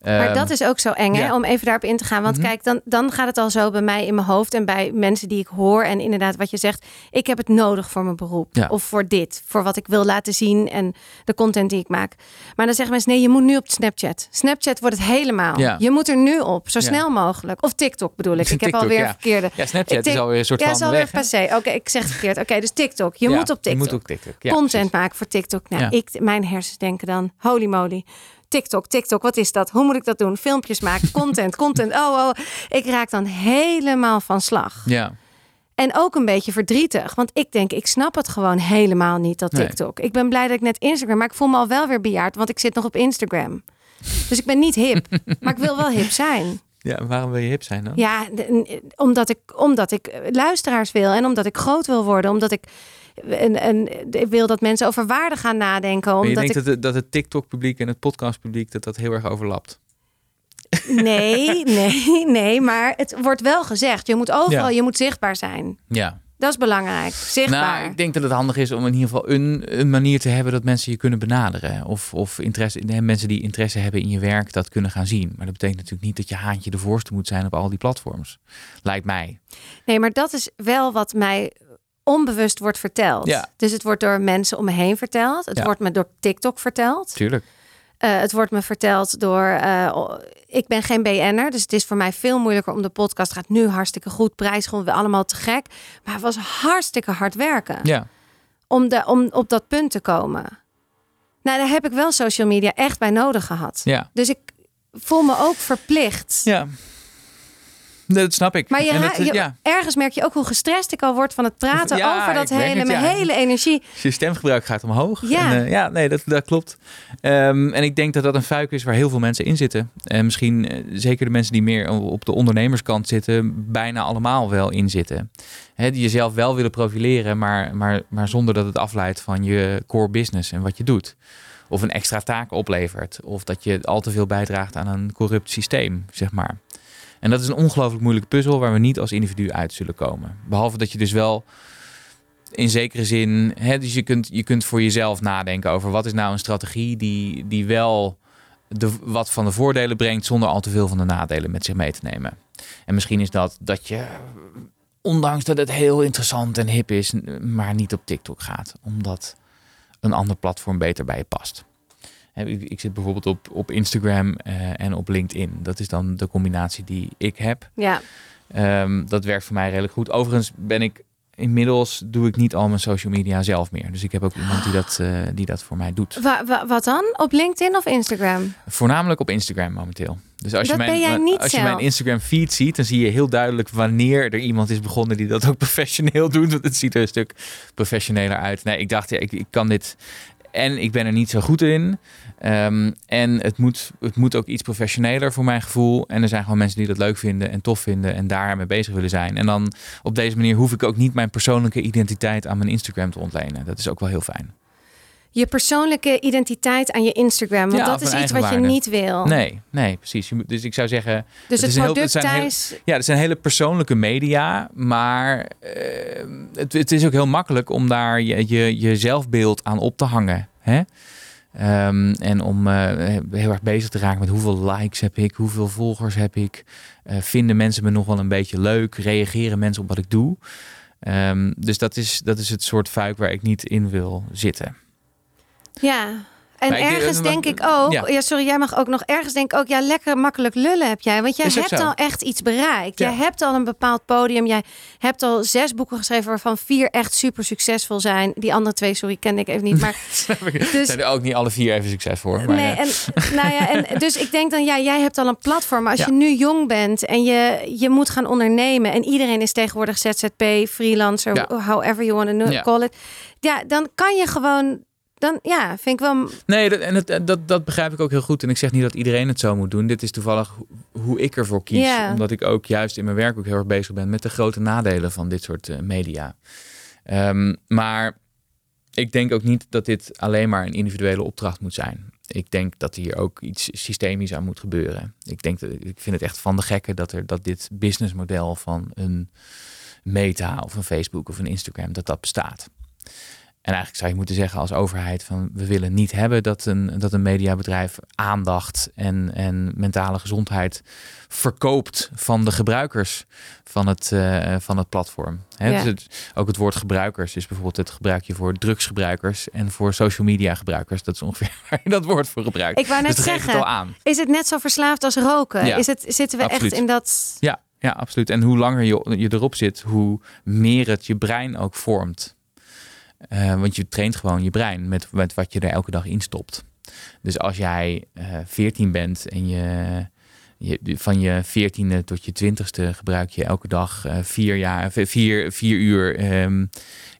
S1: Maar ehm, dat is ook zo eng, hè? om even daarop in te gaan. Want mhm. kijk, dan, dan gaat het al zo bij mij in mijn hoofd en bij mensen die ik hoor. En inderdaad, wat je zegt, ik heb het nodig voor mijn beroep. Of voor dit, voor wat ik wil laten zien en de content die ik maak. Maar dan zeggen mensen, nee, je moet nu op Snapchat. Snapchat wordt het helemaal. Je moet er nu op, zo snel mogelijk. Of TikTok bedoel ik. Ik heb alweer verkeerde.
S2: Ja, Snapchat is alweer een soort van
S1: Ja, is alweer passé. Oké, ik zeg het verkeerd. Oké, dus TikTok. Je moet op TikTok.
S2: Je moet op TikTok.
S1: content maken voor TikTok. Nou, ik, mijn hersens denken dan, holy moly. TikTok, TikTok, wat is dat? Hoe moet ik dat doen? Filmpjes maken, content, content. Oh, oh. Ik raak dan helemaal van slag.
S2: Ja.
S1: En ook een beetje verdrietig. Want ik denk, ik snap het gewoon helemaal niet, dat TikTok. Ik ben blij dat ik net Instagram, maar ik voel me al wel weer bejaard, want ik zit nog op Instagram. Dus ik ben niet hip, maar ik wil wel hip zijn.
S2: Ja, waarom wil je hip zijn dan?
S1: Ja, omdat ik, omdat ik luisteraars wil en omdat ik groot wil worden. Omdat ik en, en ik wil dat mensen over waarde gaan nadenken. Omdat
S2: je denkt
S1: ik...
S2: dat, het, dat het TikTok-publiek en het podcast-publiek dat dat heel erg overlapt?
S1: Nee, nee, nee. Maar het wordt wel gezegd. Je moet overal, je moet zichtbaar zijn.
S2: Ja.
S1: Dat is belangrijk. Zichtbaar.
S2: Nou, ik denk dat het handig is om in ieder geval een, een manier te hebben dat mensen je kunnen benaderen. Of, of interesse, mensen die interesse hebben in je werk dat kunnen gaan zien. Maar dat betekent natuurlijk niet dat je haantje de voorste moet zijn op al die platforms. Lijkt mij.
S1: Nee, maar dat is wel wat mij onbewust wordt verteld.
S2: Ja.
S1: Dus het wordt door mensen om me heen verteld. Het wordt me door TikTok verteld.
S2: Tuurlijk.
S1: Uh, het wordt me verteld door. Uh, ik ben geen BN'er, dus het is voor mij veel moeilijker om de podcast. Gaat nu hartstikke goed, prijs gewoon we allemaal te gek. Maar het was hartstikke hard werken.
S2: Ja.
S1: Om, de, om op dat punt te komen. Nou, daar heb ik wel social media echt bij nodig gehad.
S2: Ja.
S1: Dus ik voel me ook verplicht.
S2: Ja. Dat snap ik.
S1: Maar je, ja. ergens merk je ook hoe gestrest ik al word van het praten over dat hele, mijn hele energie.
S2: je stemgebruik gaat omhoog. Ja, en, uh, ja nee, dat, dat klopt. Um, en ik denk dat dat een fuik is waar heel veel mensen in zitten. En misschien uh, zeker de mensen die meer op de ondernemerskant zitten, bijna allemaal wel in zitten. He, die jezelf wel willen profileren, maar, maar, maar zonder dat het afleidt van je core business en wat je doet. Of een extra taak oplevert. Of dat je al te veel bijdraagt aan een corrupt systeem, zeg maar. En dat is een ongelooflijk moeilijke puzzel waar we niet als individu uit zullen komen. Behalve dat je dus wel in zekere zin, hè, dus je kunt, je kunt voor jezelf nadenken over wat is nou een strategie die, die wel de, wat van de voordelen brengt zonder al te veel van de nadelen met zich mee te nemen. En misschien is dat dat je, ondanks dat het heel interessant en hip is, maar niet op TikTok gaat, omdat een ander platform beter bij je past. Ik, zit bijvoorbeeld op, op Instagram uh, en op LinkedIn. Dat is dan de combinatie die ik heb.
S1: Ja.
S2: Um, dat werkt voor mij redelijk goed. Overigens ben ik inmiddels doe ik niet al mijn social media zelf meer. Dus ik heb ook iemand die dat, uh, die dat voor mij doet.
S1: Wa, wat dan? Op LinkedIn of Instagram?
S2: Voornamelijk op Instagram momenteel. Dus als,
S1: dat
S2: je mijn,
S1: niet
S2: als
S1: zelf.
S2: je mijn Instagram feed ziet, dan zie je heel duidelijk wanneer er iemand is begonnen die dat ook professioneel doet. Want het ziet er een stuk professioneler uit. Nee, ik dacht, ja, ik, ik kan dit. En ik ben er niet zo goed in. Um, en het moet, het moet ook iets professioneler voor mijn gevoel. En er zijn gewoon mensen die dat leuk vinden en tof vinden en daarmee bezig willen zijn. En dan op deze manier hoef ik ook niet mijn persoonlijke identiteit aan mijn Instagram te ontlenen. Dat is ook wel heel fijn.
S1: Je persoonlijke identiteit aan je Instagram. Want dat is iets wat je niet wil.
S2: Nee, nee, precies. Dus ik zou zeggen.
S1: Dus het,
S2: het
S1: product
S2: heel, het
S1: zijn
S2: Ja, het zijn hele persoonlijke media. Maar uh, het, het, is ook heel makkelijk om daar je, je, je zelfbeeld aan op te hangen. Hè? Um, en om uh, heel erg bezig te raken met hoeveel likes heb ik, hoeveel volgers heb ik. Uh, vinden mensen me nog wel een beetje leuk? Reageren mensen op wat ik doe? Um, dus dat is, dat is het soort fuik waar ik niet in wil zitten.
S1: Ja, En
S2: Maar
S1: ergens denk ik ook,
S2: ja.
S1: ja. sorry, jij mag ook nog ergens denk ik ook, ja, lekker makkelijk lullen heb jij. Want jij hebt
S2: zo.
S1: al echt iets bereikt.
S2: Ja.
S1: Jij hebt al een bepaald podium. Jij hebt al zes boeken geschreven waarvan vier echt super succesvol zijn. Die andere twee, sorry, kende ik even niet. Maar Dus-
S2: zijn er ook niet alle vier even succesvol. Maar,
S1: nee,
S2: eh,
S1: en, nou ja, en dus ik denk dan, ja, jij hebt al een platform. Maar als je nu jong bent en je, je moet gaan ondernemen. En iedereen is tegenwoordig ZZP, freelancer, however you want to call it. Ja, dan kan je gewoon, dan ja, vind ik wel
S2: Nee, dat, en het, dat, dat begrijp ik ook heel goed. En ik zeg niet dat iedereen het zo moet doen. Dit is toevallig ho- hoe ik ervoor kies. Omdat ik ook juist in mijn werk ook heel erg bezig ben met de grote nadelen van dit soort eh, media. Ehm, maar ik denk ook niet dat dit alleen maar een individuele opdracht moet zijn. Ik denk dat hier ook iets systemisch aan moet gebeuren. Ik, denk dat, ik vind het echt van de gekken dat, er, dat dit businessmodel van een Meta of een Facebook of een Instagram, dat dat bestaat. En eigenlijk zou je moeten zeggen als overheid van we willen niet hebben dat een, dat een mediabedrijf aandacht en, en mentale gezondheid verkoopt van de gebruikers van het, eh, van het platform.
S1: Ja.
S2: dus het- ook het woord gebruikers is bijvoorbeeld het gebruik je voor drugsgebruikers en voor social media gebruikers. Dat is ongeveer waar je dat woord voor gebruikt.
S1: Ik wou net
S2: dus het
S1: zeggen,
S2: al aan.
S1: Is het net zo verslaafd als roken?
S2: Ja,
S1: is het, zitten we
S2: absoluut.
S1: echt in dat...
S2: Ja, ja, absoluut. En hoe langer je, je erop zit, hoe meer het je brein ook vormt. Eh, want je traint gewoon je brein met, met wat je er elke dag in stopt. Dus als jij eh 14 bent en je, je, van je 14e tot je 20ste gebruik je elke dag eh, vier, jaar, vier, vier uur ehm,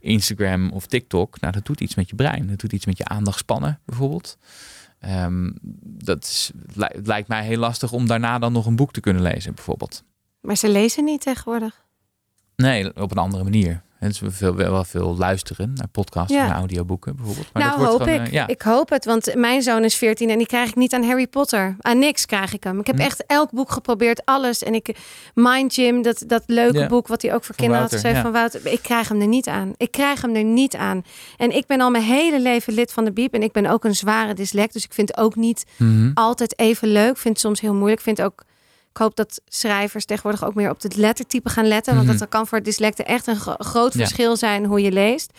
S2: Instagram of TikTok. Nou, dat doet iets met je brein. Dat doet iets met je aandachtspannen bijvoorbeeld. Ehm, dat is, het lijkt mij heel lastig om daarna dan nog een boek te kunnen lezen, bijvoorbeeld.
S1: Maar ze lezen niet tegenwoordig.
S2: Nee, op een andere manier. Is veel, wel veel luisteren naar podcasts
S1: Ja.
S2: en naar audioboeken bijvoorbeeld. Maar
S1: nou,
S2: dat wordt
S1: hoop
S2: gewoon,
S1: ik.
S2: eh, ja.
S1: Ik hoop het, want mijn zoon is 14 en die krijg ik niet aan Harry Potter. Aan niks krijg ik hem. Ik heb
S2: Hm.
S1: echt elk boek geprobeerd, alles. En ik, Mind Gym, dat, dat leuke
S2: Ja.
S1: boek wat hij ook voor
S2: Van
S1: kinderen had geschreven van Wouter. Ik krijg hem er niet aan. Ik krijg hem er niet aan. En ik ben al mijn hele leven lid van de Biep en ik ben ook een zware dyslect. Dus ik vind het ook niet
S2: Mhm.
S1: altijd even leuk. Ik vind het soms heel moeilijk. Ik vind ook. Ik hoop dat schrijvers tegenwoordig ook meer op het lettertype gaan letten. Want
S2: Mhm.
S1: dat kan voor dyslecten echt een gro- groot
S2: Ja.
S1: verschil zijn hoe je leest.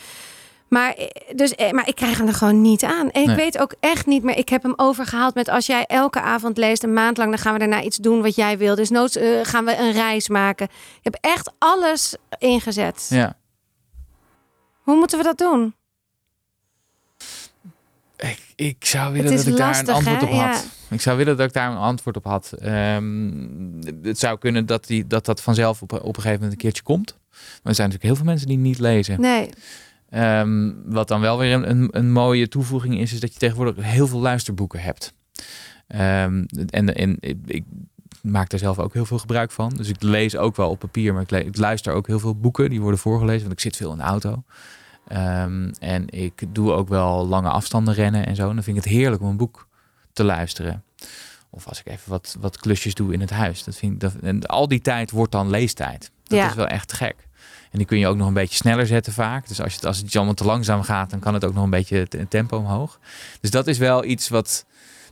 S1: Maar, eh, dus, eh, maar ik krijg hem er gewoon niet aan. En ik
S2: Nee.
S1: weet ook echt niet meer. Ik heb hem overgehaald met als jij elke avond leest, een maand lang, dan gaan we daarna iets doen wat jij wil. Dus noods eh, gaan we een reis maken. Ik heb echt alles ingezet.
S2: Ja.
S1: Hoe moeten we dat doen?
S2: Ik, ik zou willen dat ik daar een antwoord
S1: hè?
S2: op had.
S1: Ja.
S2: Ik zou willen dat ik daar een antwoord op had. Het zou kunnen dat, die, dat dat vanzelf op, op een gegeven moment een keertje komt. Maar er zijn natuurlijk heel veel mensen die niet lezen.
S1: Nee.
S2: Ehm, wat dan wel weer een, een, een mooie toevoeging is, is dat je tegenwoordig heel veel luisterboeken hebt. Ehm, en, en ik, maak daar zelf ook heel veel gebruik van. Dus ik lees ook wel op papier, maar ik luister ook heel veel boeken. Die worden voorgelezen, want ik zit veel in de auto. Ehm, en ik doe ook wel lange afstanden rennen en zo. En dan vind ik het heerlijk om een boek te luisteren. Of als ik even wat, wat klusjes doe in het huis. Dat vind ik, dat, en al die tijd wordt dan leestijd. Dat
S1: Ja.
S2: is wel echt gek. En die kun je ook nog een beetje sneller zetten vaak. Dus als, je, als het allemaal te langzaam gaat, dan kan het ook nog een beetje het het tempo omhoog. Dus dat is wel iets wat...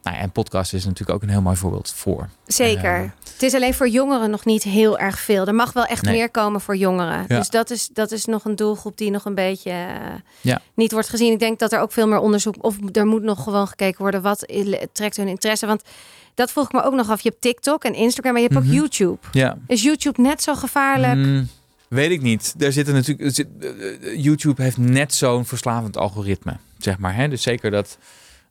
S2: Nou ja, en podcast is natuurlijk ook een heel mooi voorbeeld voor.
S1: Zeker.
S2: Ja.
S1: Het is alleen voor jongeren nog niet heel erg veel. Er mag wel echt
S2: Nee.
S1: meer komen voor jongeren.
S2: Ja.
S1: Dus dat is, dat is nog een doelgroep die nog een beetje eh,
S2: Ja.
S1: niet wordt gezien. Ik denk dat er ook veel meer onderzoek... of er moet nog gewoon gekeken worden... wat trekt hun interesse. Want dat vroeg ik me ook nog af. Je hebt TikTok en Instagram, maar je hebt
S2: Mhm.
S1: ook YouTube.
S2: Ja.
S1: Is YouTube net zo gevaarlijk?
S2: Mm, weet ik niet. Er zitten natuurlijk, eh, eh, YouTube heeft net zo'n verslavend algoritme, zeg maar. Hè? Dus zeker dat,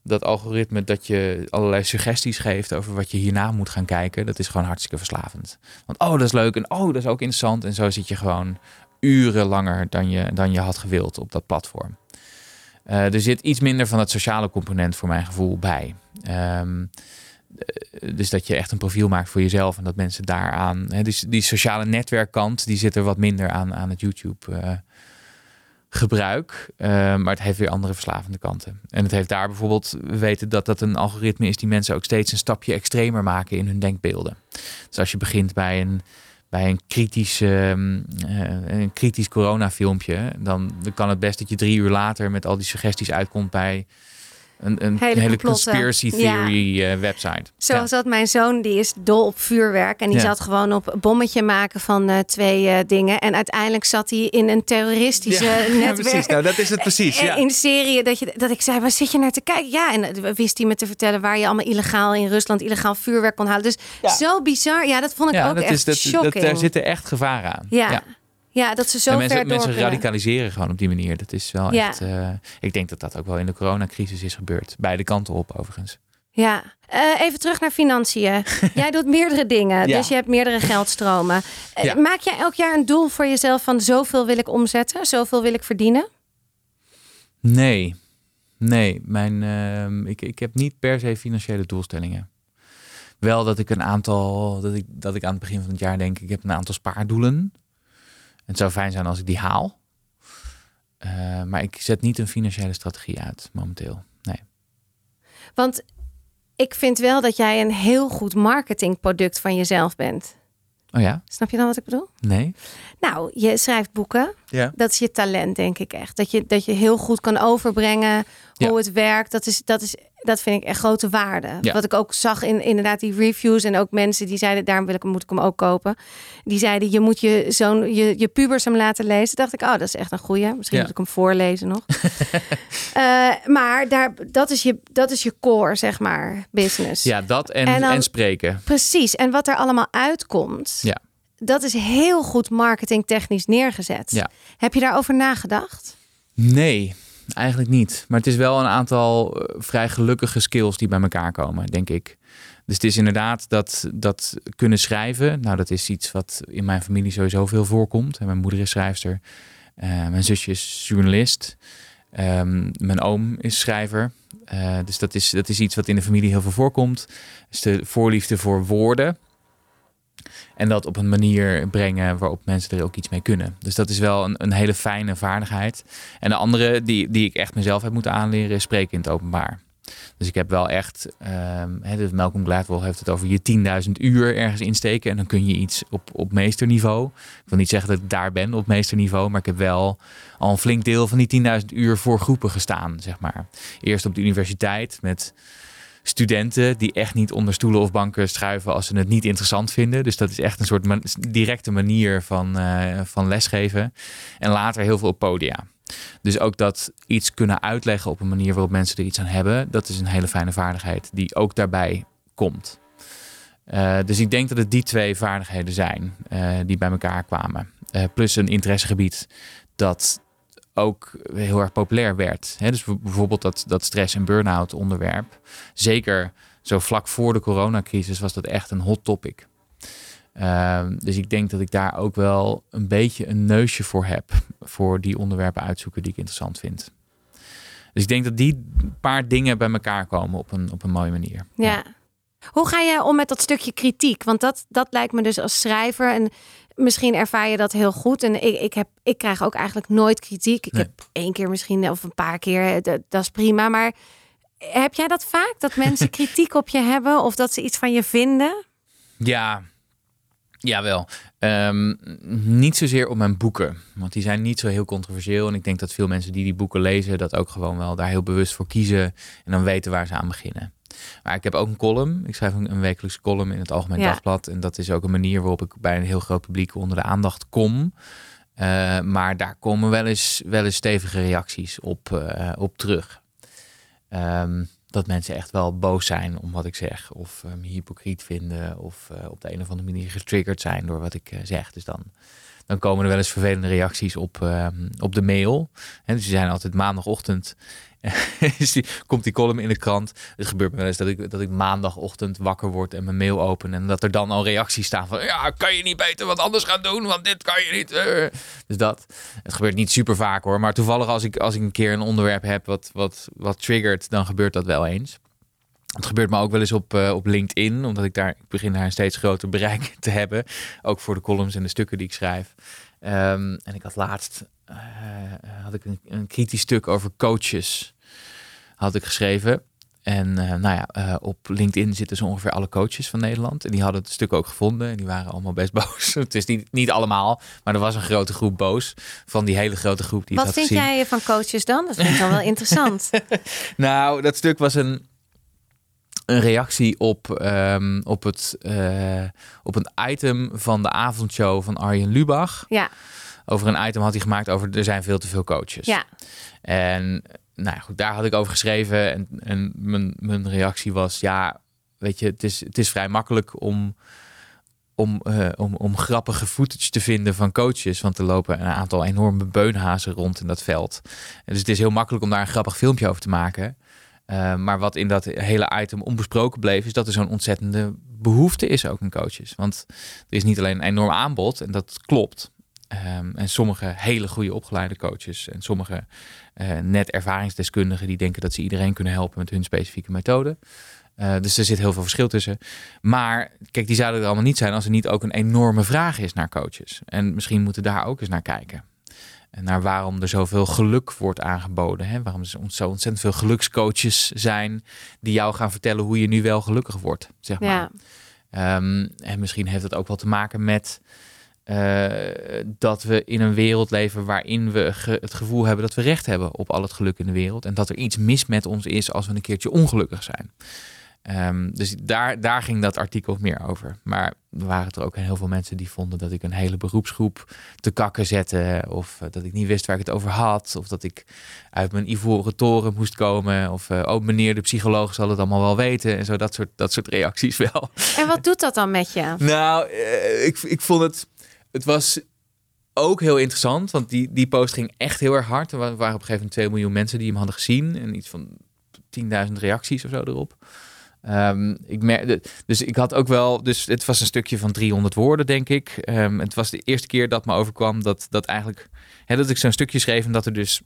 S2: dat algoritme dat je allerlei suggesties geeft over wat je hierna moet gaan kijken, dat is gewoon hartstikke verslavend. Want oh, dat is leuk en oh, dat is ook interessant. En zo zit je gewoon uren langer dan je, dan je had gewild op dat platform. Eh, er zit iets minder van het sociale component voor mijn gevoel bij. Ehm, eh, dus dat je echt een profiel maakt voor jezelf en dat mensen daaraan. Hè, dus die sociale netwerkkant, die zit er wat minder aan, aan het YouTube. eh, gebruik, eh, maar het heeft weer andere verslavende kanten. En het heeft daar bijvoorbeeld, we weten dat dat een algoritme is die mensen ook steeds een stapje extremer maken in hun denkbeelden. Dus als je begint bij een, bij een kritisch, eh, een kritisch coronafilmpje, dan kan het best dat je drie uur later met al die suggesties uitkomt bij Een, een
S1: Hele
S2: hele, conspiracy theory eh, website.
S1: Zoals dat mijn zoon, die is dol op vuurwerk. En die
S2: Ja.
S1: zat gewoon op een bommetje maken van eh, twee eh, dingen. En uiteindelijk zat hij in een terroristische netwerk.
S2: precies. Nou, dat is het precies. Ja.
S1: In Syrië, dat, je, dat ik zei, waar zit je naar te kijken? Ja, en wist hij me te vertellen waar je allemaal illegaal in Rusland illegaal vuurwerk kon halen. Dus
S2: Ja.
S1: zo bizar. Ja, dat vond ik
S2: ja,
S1: ook
S2: dat
S1: echt
S2: is, dat,
S1: shocking.
S2: dat, daar zitten echt gevaren aan.
S1: ja. Ja. dat ze zo
S2: En mensen, mensen
S1: kunnen.
S2: radicaliseren gewoon op die manier. Dat is wel
S1: Ja.
S2: echt. eh, ik denk dat dat ook wel in de coronacrisis is gebeurd. Beide kanten op, overigens.
S1: Ja, Eh, even terug naar financiën. Jij doet meerdere dingen,
S2: Ja.
S1: dus je hebt meerdere geldstromen. Eh,
S2: Ja.
S1: Maak jij elk jaar een doel voor jezelf van zoveel wil ik omzetten, zoveel wil ik verdienen?
S2: Nee, nee. Mijn, ehm, ik, ik heb niet per se financiële doelstellingen. Wel dat ik een aantal, dat ik, dat ik aan het begin van het jaar denk, ik heb een aantal spaardoelen. Het zou fijn zijn als ik die haal. Eh, maar ik zet niet een financiële strategie uit momenteel. Nee.
S1: Want ik vind wel dat jij een heel goed marketingproduct van jezelf bent.
S2: Oh ja?
S1: Snap je dan wat ik bedoel?
S2: Nee?
S1: Nou, je schrijft boeken.
S2: Ja.
S1: Dat is je talent, denk ik echt. Dat je, dat je heel goed kan overbrengen hoe
S2: Ja.
S1: het werkt. Dat, is, dat, is, dat vind ik echt grote waarde.
S2: Ja.
S1: Wat ik ook zag in inderdaad die reviews. En ook mensen die zeiden, daarom wil ik hem, moet ik hem ook kopen. Die zeiden, je moet je zo'n je, je pubers hem laten lezen. Dacht ik, oh, dat is echt een goeie. Misschien
S2: Ja.
S1: moet ik hem voorlezen nog. Eh, maar daar, dat, is je, dat is je core, zeg maar, business.
S2: Ja, dat en,
S1: En
S2: en,
S1: dan-
S2: spreken.
S1: Precies. En wat er allemaal uitkomt,
S2: Ja.
S1: dat is heel goed marketingtechnisch neergezet.
S2: Ja.
S1: Heb je daarover nagedacht?
S2: Nee, eigenlijk niet. Maar het is wel een aantal eh, vrij gelukkige skills die bij elkaar komen, denk ik. Dus het is inderdaad dat, dat kunnen schrijven. Nou, dat is iets wat in mijn familie sowieso veel voorkomt. Mijn moeder is schrijfster. Eh, mijn zusje is journalist. Ehm, mijn oom is schrijver. Eh, dus dat is, dat is iets wat in de familie heel veel voorkomt. Dus de voorliefde voor woorden. En dat op een manier brengen waarop mensen er ook iets mee kunnen. Dus dat is wel een, een hele fijne vaardigheid. En de andere die, die ik echt mezelf heb moeten aanleren is spreken in het openbaar. Dus ik heb wel echt, dus Malcolm Gladwell heeft het over je 10.000 uur ergens insteken. En dan kun je iets op, op meesterniveau. Ik wil niet zeggen dat ik daar ben op meesterniveau, maar ik heb wel al een flink deel van die 10.000 uur voor groepen gestaan, zeg maar. Eerst op de universiteit met studenten die echt niet onder stoelen of banken schuiven als ze het niet interessant vinden. Dus dat is echt een soort man- directe manier van, eh, van lesgeven. En later heel veel op podia. Dus ook dat iets kunnen uitleggen op een manier waarop mensen er iets aan hebben, dat is een hele fijne vaardigheid die ook daarbij komt. Eh, dus ik denk dat het die twee vaardigheden zijn eh, die bij elkaar kwamen. Plus een interessegebied dat ook heel erg populair werd. Dus bijvoorbeeld dat, dat stress- en burn-out onderwerp. Zeker zo vlak voor de coronacrisis was dat echt een hot topic. Ehm, dus ik denk dat ik daar ook wel een beetje een neusje voor heb. Voor die onderwerpen uitzoeken die ik interessant vind. Dus ik denk dat die paar dingen bij elkaar komen op een, op een mooie manier.
S1: Ja. Hoe ga jij om met dat stukje kritiek? Want dat, dat lijkt me dus als schrijver. En misschien ervaar je dat heel goed. En ik, ik, heb, ik krijg ook eigenlijk nooit kritiek. Ik
S2: Nee.
S1: heb één keer misschien of een paar keer. Dat, dat is prima. Maar heb jij dat vaak? Dat mensen kritiek op je hebben? Of dat ze iets van je vinden?
S2: Ja, jawel. Ehm niet zozeer op mijn boeken. Want die zijn niet zo heel controversieel. En ik denk dat veel mensen die die boeken lezen... dat ook gewoon wel daar heel bewust voor kiezen. En dan weten waar ze aan beginnen. Maar ik heb ook een column. Ik schrijf een, een wekelijkse column in het Algemeen
S1: Ja.
S2: Dagblad. En dat is ook een manier waarop ik bij een heel groot publiek onder de aandacht kom. Eh, maar daar komen wel eens, wel eens stevige reacties op, eh, op terug. Ehm, dat mensen echt wel boos zijn om wat ik zeg. Of eh, me hypocriet vinden. Of eh, op de een of andere manier getriggerd zijn door wat ik eh, zeg. Dus dan, dan komen er wel eens vervelende reacties op, ehm, op de mail. Hè, dus zijn altijd maandagochtend. komt die column in de krant. Het gebeurt me wel eens dat ik, dat ik maandagochtend wakker word en mijn mail open. En dat er dan al reacties staan van... Ja, kan je niet beter wat anders gaan doen? Want dit kan je niet. eh." Dus dat. Het gebeurt niet super vaak hoor. Maar toevallig als ik, als ik een keer een onderwerp heb wat, wat, wat triggert... dan gebeurt dat wel eens. Het gebeurt me ook wel eens op, eh, op LinkedIn, omdat ik daar ik begin daar een steeds groter bereik te hebben. Ook voor de columns en de stukken die ik schrijf. Ehm, en ik had laatst eh, had ik een, een kritisch stuk over coaches had ik geschreven. En eh, nou ja, eh, op LinkedIn zitten zo ongeveer alle coaches van Nederland. En die hadden het stuk ook gevonden. En die waren allemaal best boos. het is niet, niet allemaal, maar er was een grote groep boos. Van die hele grote groep die
S1: Wat
S2: het
S1: vind
S2: had gezien.
S1: jij van coaches dan? Dat vind ik dan wel interessant.
S2: Nou, dat stuk was een, een reactie op, ehm, op, het, eh, op een item van de avondshow van Arjen Lubach.
S1: Ja,
S2: Over een item had hij gemaakt over er zijn veel te veel coaches.
S1: ja.
S2: En nou goed, daar had ik over geschreven. En, en mijn, mijn reactie was: ja, weet je, het is, het is vrij makkelijk om, om, eh, om, om grappige footage te vinden van coaches. Want er lopen een aantal enorme beunhazen rond in dat veld. Dus het is heel makkelijk om daar een grappig filmpje over te maken. Uh, maar wat in dat hele item onbesproken bleef, is dat er zo'n ontzettende behoefte is ook in coaches. Want er is niet alleen een enorm aanbod, en dat klopt. Um, en sommige hele goede opgeleide coaches en sommige uh, net ervaringsdeskundigen die denken dat ze iedereen kunnen helpen met hun specifieke methode. Uh, dus er zit heel veel verschil tussen. Maar kijk, die zouden er allemaal niet zijn als er niet ook een enorme vraag is naar coaches. En misschien moeten we daar ook eens naar kijken. En naar waarom er zoveel geluk wordt aangeboden. Hè? Waarom er zo ontzettend veel gelukscoaches zijn die jou gaan vertellen hoe je nu wel gelukkig wordt. Zeg maar. Ja. Um, en misschien heeft dat ook wel te maken met uh, dat we in een wereld leven waarin we ge het gevoel hebben dat we recht hebben op al het geluk in de wereld. En dat er iets mis met ons is als we een keertje ongelukkig zijn. Um, dus daar, daar ging dat artikel meer over. Maar er waren er ook heel veel mensen die vonden dat ik een hele beroepsgroep te kakken zette. Of uh, dat ik niet wist waar ik het over had. Of dat ik uit mijn ivoren toren moest komen. Of uh, oh meneer de psycholoog zal het allemaal wel weten. En zo dat soort, dat soort reacties wel.
S1: En wat doet dat dan met je?
S2: Nou, ik, ik vond het... Het was ook heel interessant, want die, die post ging echt heel erg hard. Er waren op een gegeven moment 2 miljoen mensen die hem hadden gezien. En iets van 10.000 reacties of zo erop. Um, ik merkte, dus ik had ook wel, dus het was een stukje van 300 woorden, denk ik. Um, het was de eerste keer dat me overkwam dat, dat eigenlijk, hè, dat ik zo'n stukje schreef en dat er dus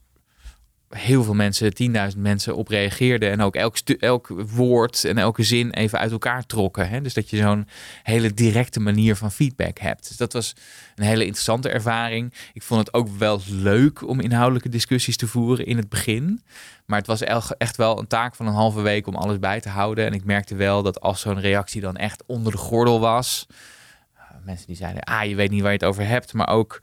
S2: heel veel mensen, 10.000 mensen op reageerden. En ook elk, elk woord en elke zin even uit elkaar trokken. Hè? Dus dat je zo'n hele directe manier van feedback hebt. Dus dat was een hele interessante ervaring. Ik vond het ook wel leuk om inhoudelijke discussies te voeren in het begin. Maar het was echt wel een taak van een halve week om alles bij te houden. En ik merkte wel dat als zo'n reactie dan echt onder de gordel was. Mensen die zeiden, ah, je weet niet waar je het over hebt. Maar ook,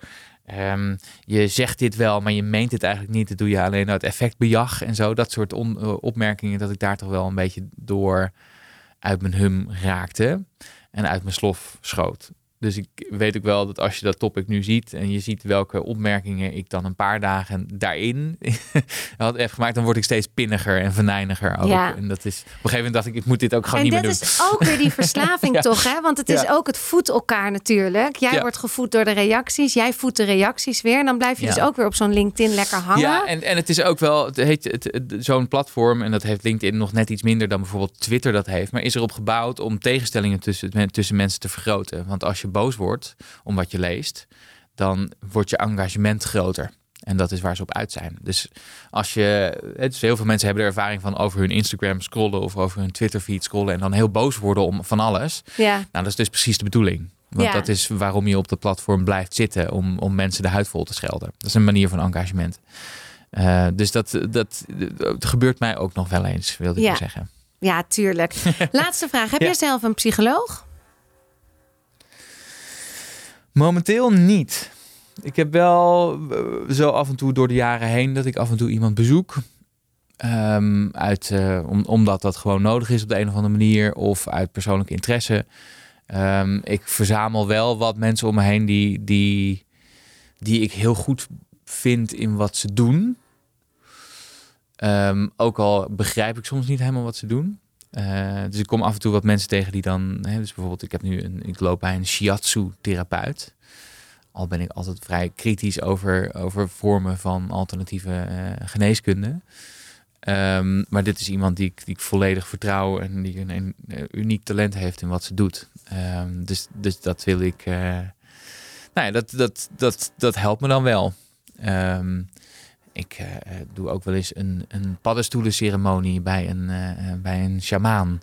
S2: um, je zegt dit wel, maar je meent het eigenlijk niet. Dat doe je alleen uit effectbejag en zo. Dat soort uh, opmerkingen, dat ik daar toch wel een beetje door uit mijn hum raakte. En uit mijn slof schoot. Dus ik weet ook wel dat als je dat topic nu ziet en je ziet welke opmerkingen ik dan een paar dagen daarin had even gemaakt, dan word ik steeds pinniger en venijniger ook.
S1: Ja.
S2: En dat is op een gegeven moment dacht ik, ik moet dit ook gewoon
S1: en
S2: niet meer doen.
S1: En dat is ook weer die verslaving
S2: Ja.
S1: toch, hè? Want het is
S2: Ja.
S1: ook het voedt elkaar natuurlijk. Jij wordt gevoed door de reacties, jij voedt de reacties weer. En dan blijf je dus ook weer op zo'n LinkedIn lekker hangen.
S2: Ja, en, en het is ook wel, het heet het, het- zo'n platform, en dat heeft LinkedIn nog net iets minder dan bijvoorbeeld Twitter dat heeft, maar is erop gebouwd om tegenstellingen tussen, tussen mensen te vergroten. Want als je boos wordt om wat je leest, dan wordt je engagement groter. En dat is waar ze op uit zijn. Dus als je, het is heel veel mensen hebben er ervaring van over hun Instagram scrollen of over hun Twitter feed scrollen en dan heel boos worden om van alles.
S1: Ja.
S2: Nou, dat is dus precies de bedoeling. Want
S1: Ja.
S2: dat is waarom je op dat platform blijft zitten. Om, om mensen de huid vol te schelden. Dat is een manier van engagement. Eh, dus dat, dat, dat gebeurt mij ook nog wel eens, wilde ik maar zeggen.
S1: ja, tuurlijk. Laatste vraag. Heb jij zelf een psycholoog?
S2: Momenteel niet. Ik heb wel eh, zo af en toe door de jaren heen dat ik af en toe iemand bezoek. Ehm, uit, eh, om, omdat dat gewoon nodig is op de een of andere manier. Of uit persoonlijke interesse. Ehm, ik verzamel wel wat mensen om me heen die, die, die ik heel goed vind in wat ze doen. Ehm, ook al begrijp ik soms niet helemaal wat ze doen. Eh, dus ik kom af en toe wat mensen tegen die dan... Hè, dus bijvoorbeeld, ik, heb nu een, ik loop bij een shiatsu-therapeut. Al ben ik altijd vrij kritisch over, over vormen van alternatieve eh, geneeskunde. Ehm, maar dit is iemand die ik, die ik volledig vertrouw en die een, eh, uniek talent heeft in wat ze doet. Ehm, dus, dus dat wil ik. eh, nou ja, dat, dat, dat, dat helpt me dan wel. Ehm, ik eh, eh, doe ook wel eens een, een paddenstoelenceremonie bij een, eh, bij een sjamaan.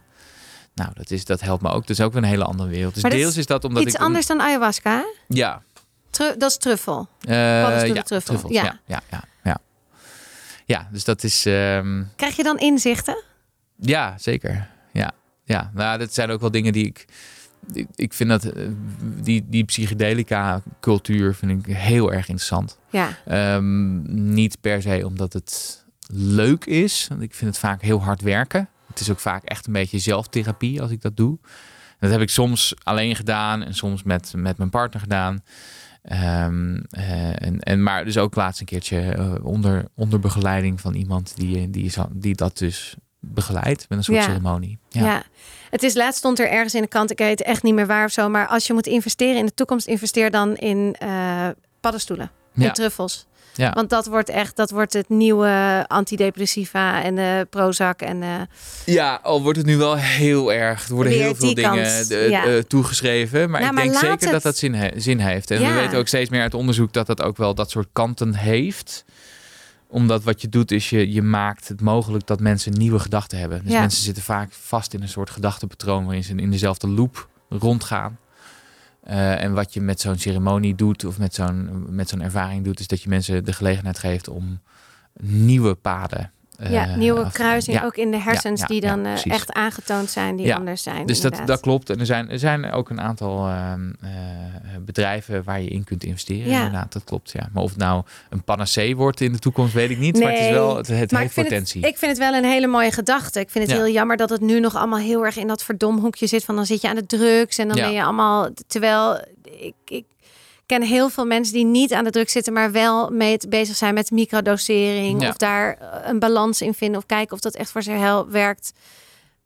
S2: Nou, dat, is, dat helpt me ook. Dat is ook weer een hele andere wereld. Dus
S1: Maar
S2: deels
S1: is
S2: is dat omdat
S1: Iets
S2: ik...
S1: anders dan ayahuasca? hè?
S2: Ja,
S1: Tru- dat is truffel. Paddenstoelen
S2: ja,
S1: truffel.
S2: truffels,
S1: Ja.
S2: Ja, ja, ja, ja. Ja, dus dat is... ehm,
S1: Krijg je dan inzichten?
S2: Ja, zeker. Ja, ja. Nou, dat zijn ook wel dingen die ik. Ik, ik vind dat eh, die, die psychedelica cultuur vind ik heel erg interessant.
S1: Ja,
S2: Ehm, niet per se omdat het leuk is. Want ik vind het vaak heel hard werken. Het is ook vaak echt een beetje zelftherapie als ik dat doe. Dat heb ik soms alleen gedaan en soms met, met mijn partner gedaan. Ehm, eh, en, en, maar dus ook laatst een keertje eh, onder, onder begeleiding van iemand die, die, die dat dus begeleidt met een soort
S1: Ja.
S2: ceremonie.
S1: ja. Het is laatst stond er ergens in de kant, ik weet echt niet meer waar of zo, maar als je moet investeren in de toekomst, investeer dan in eh, paddenstoelen,
S2: Ja.
S1: in truffels.
S2: Ja.
S1: Want dat wordt echt, dat wordt het nieuwe antidepressiva en de Prozac en eh,
S2: Ja, al wordt het nu wel heel erg. Er worden heel veel dingen eh,
S1: ja.
S2: toegeschreven. Maar
S1: Nou,
S2: ik
S1: maar
S2: denk zeker
S1: het-
S2: dat dat zin, he- zin heeft. En
S1: Ja.
S2: we weten ook steeds meer uit onderzoek dat dat ook wel dat soort kanten heeft. Omdat wat je doet is je, je maakt het mogelijk dat mensen nieuwe gedachten hebben. Dus
S1: Ja.
S2: mensen zitten vaak vast in een soort gedachtepatroon waarin ze in dezelfde loop rondgaan. Eh, en wat je met zo'n ceremonie doet of met zo'n, met zo'n ervaring doet, is dat je mensen de gelegenheid geeft om nieuwe paden. Eh,
S1: ja, nieuwe
S2: Ja.
S1: ook in de hersens
S2: ja,
S1: die dan eh, echt aangetoond zijn, die anders zijn.
S2: Dus dat,
S1: inderdaad.
S2: dat klopt. En er zijn, er zijn ook een aantal ehm, eh, bedrijven waar je in kunt investeren.
S1: Ja.
S2: Inderdaad, dat klopt. Ja. Maar of het nou een panacee wordt in de toekomst, weet ik niet. Maar het is wel, het, het
S1: maar
S2: heeft
S1: ik vind
S2: potentie.
S1: Het, ik vind het wel een hele mooie gedachte. Ik vind het heel jammer dat het nu nog allemaal heel erg in dat verdomhoekje zit. Van dan zit je aan de drugs en dan ben je allemaal. Terwijl ik, ik ken heel veel mensen die niet aan de drugs zitten, maar wel mee bezig zijn met microdosering.
S2: Ja.
S1: Of daar eh, een balans in vinden. Of kijken of dat echt voor ze hel werkt.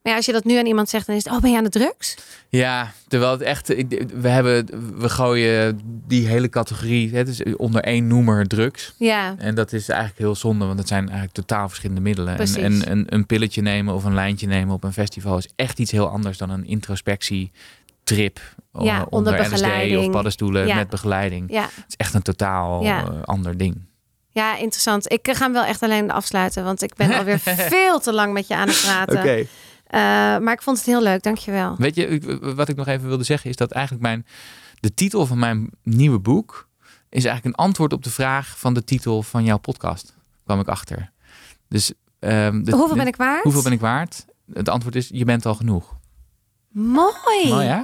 S1: Maar ja, als je dat nu aan iemand zegt, dan is het, oh, ben je aan de drugs?
S2: Ja, terwijl het echt, we hebben, we gooien die hele categorie, het is onder één noemer drugs.
S1: Ja,
S2: En dat is eigenlijk heel zonde, want het zijn eigenlijk totaal verschillende middelen. En,
S1: Precies.
S2: en een, een pilletje nemen of een lijntje nemen op een festival is echt iets heel anders dan een
S1: Ja,
S2: eh,
S1: onder
S2: LSD of paddenstoelen
S1: Ja.
S2: met begeleiding.
S1: ja.
S2: Het is echt een totaal
S1: Ja.
S2: eh, ander ding.
S1: ja, interessant. Ik eh, ga hem wel echt alleen afsluiten, want ik ben alweer veel te lang met je aan het praten. Eh, maar ik vond het heel leuk, dankjewel.
S2: Weet je, ik- wat ik nog even wilde zeggen is dat eigenlijk mijn, de titel van mijn nieuwe boek is eigenlijk een antwoord op de vraag van de titel van jouw podcast. Kwam ik achter. Dus ehm, de-
S1: Hoeveel
S2: de-
S1: ben ik waard?
S2: hoeveel ben ik waard? Het antwoord is je bent al genoeg.
S1: Mooi.
S2: Mooi hè?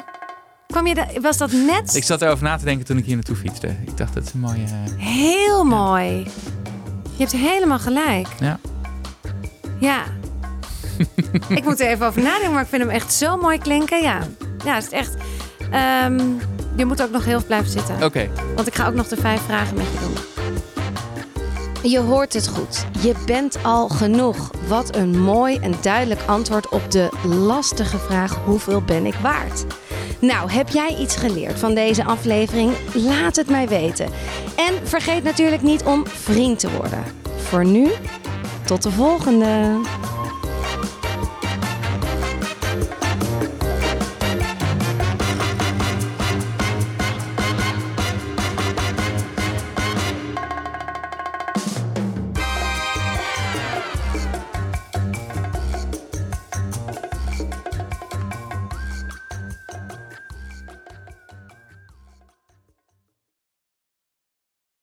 S1: Kwam je da- was dat net
S2: Ik zat erover na te denken toen ik hier naartoe fietste. Ik dacht dat is een mooie. eh,
S1: heel mooi. Je hebt helemaal gelijk.
S2: Ja.
S1: Ja. ik moet er even over nadenken, maar ik vind hem echt zo mooi klinken. Ja, ja het is echt. ehm, je moet ook nog heel blijven zitten.
S2: Oké.
S1: Want ik ga ook nog de vijf vragen met je doen.
S3: Je hoort het goed. Je bent al genoeg. Wat een mooi en duidelijk antwoord op de lastige vraag: hoeveel ben ik waard? Nou, heb jij iets geleerd van deze aflevering? Laat het mij weten. En vergeet natuurlijk niet om vriend te worden. Voor nu, tot de volgende.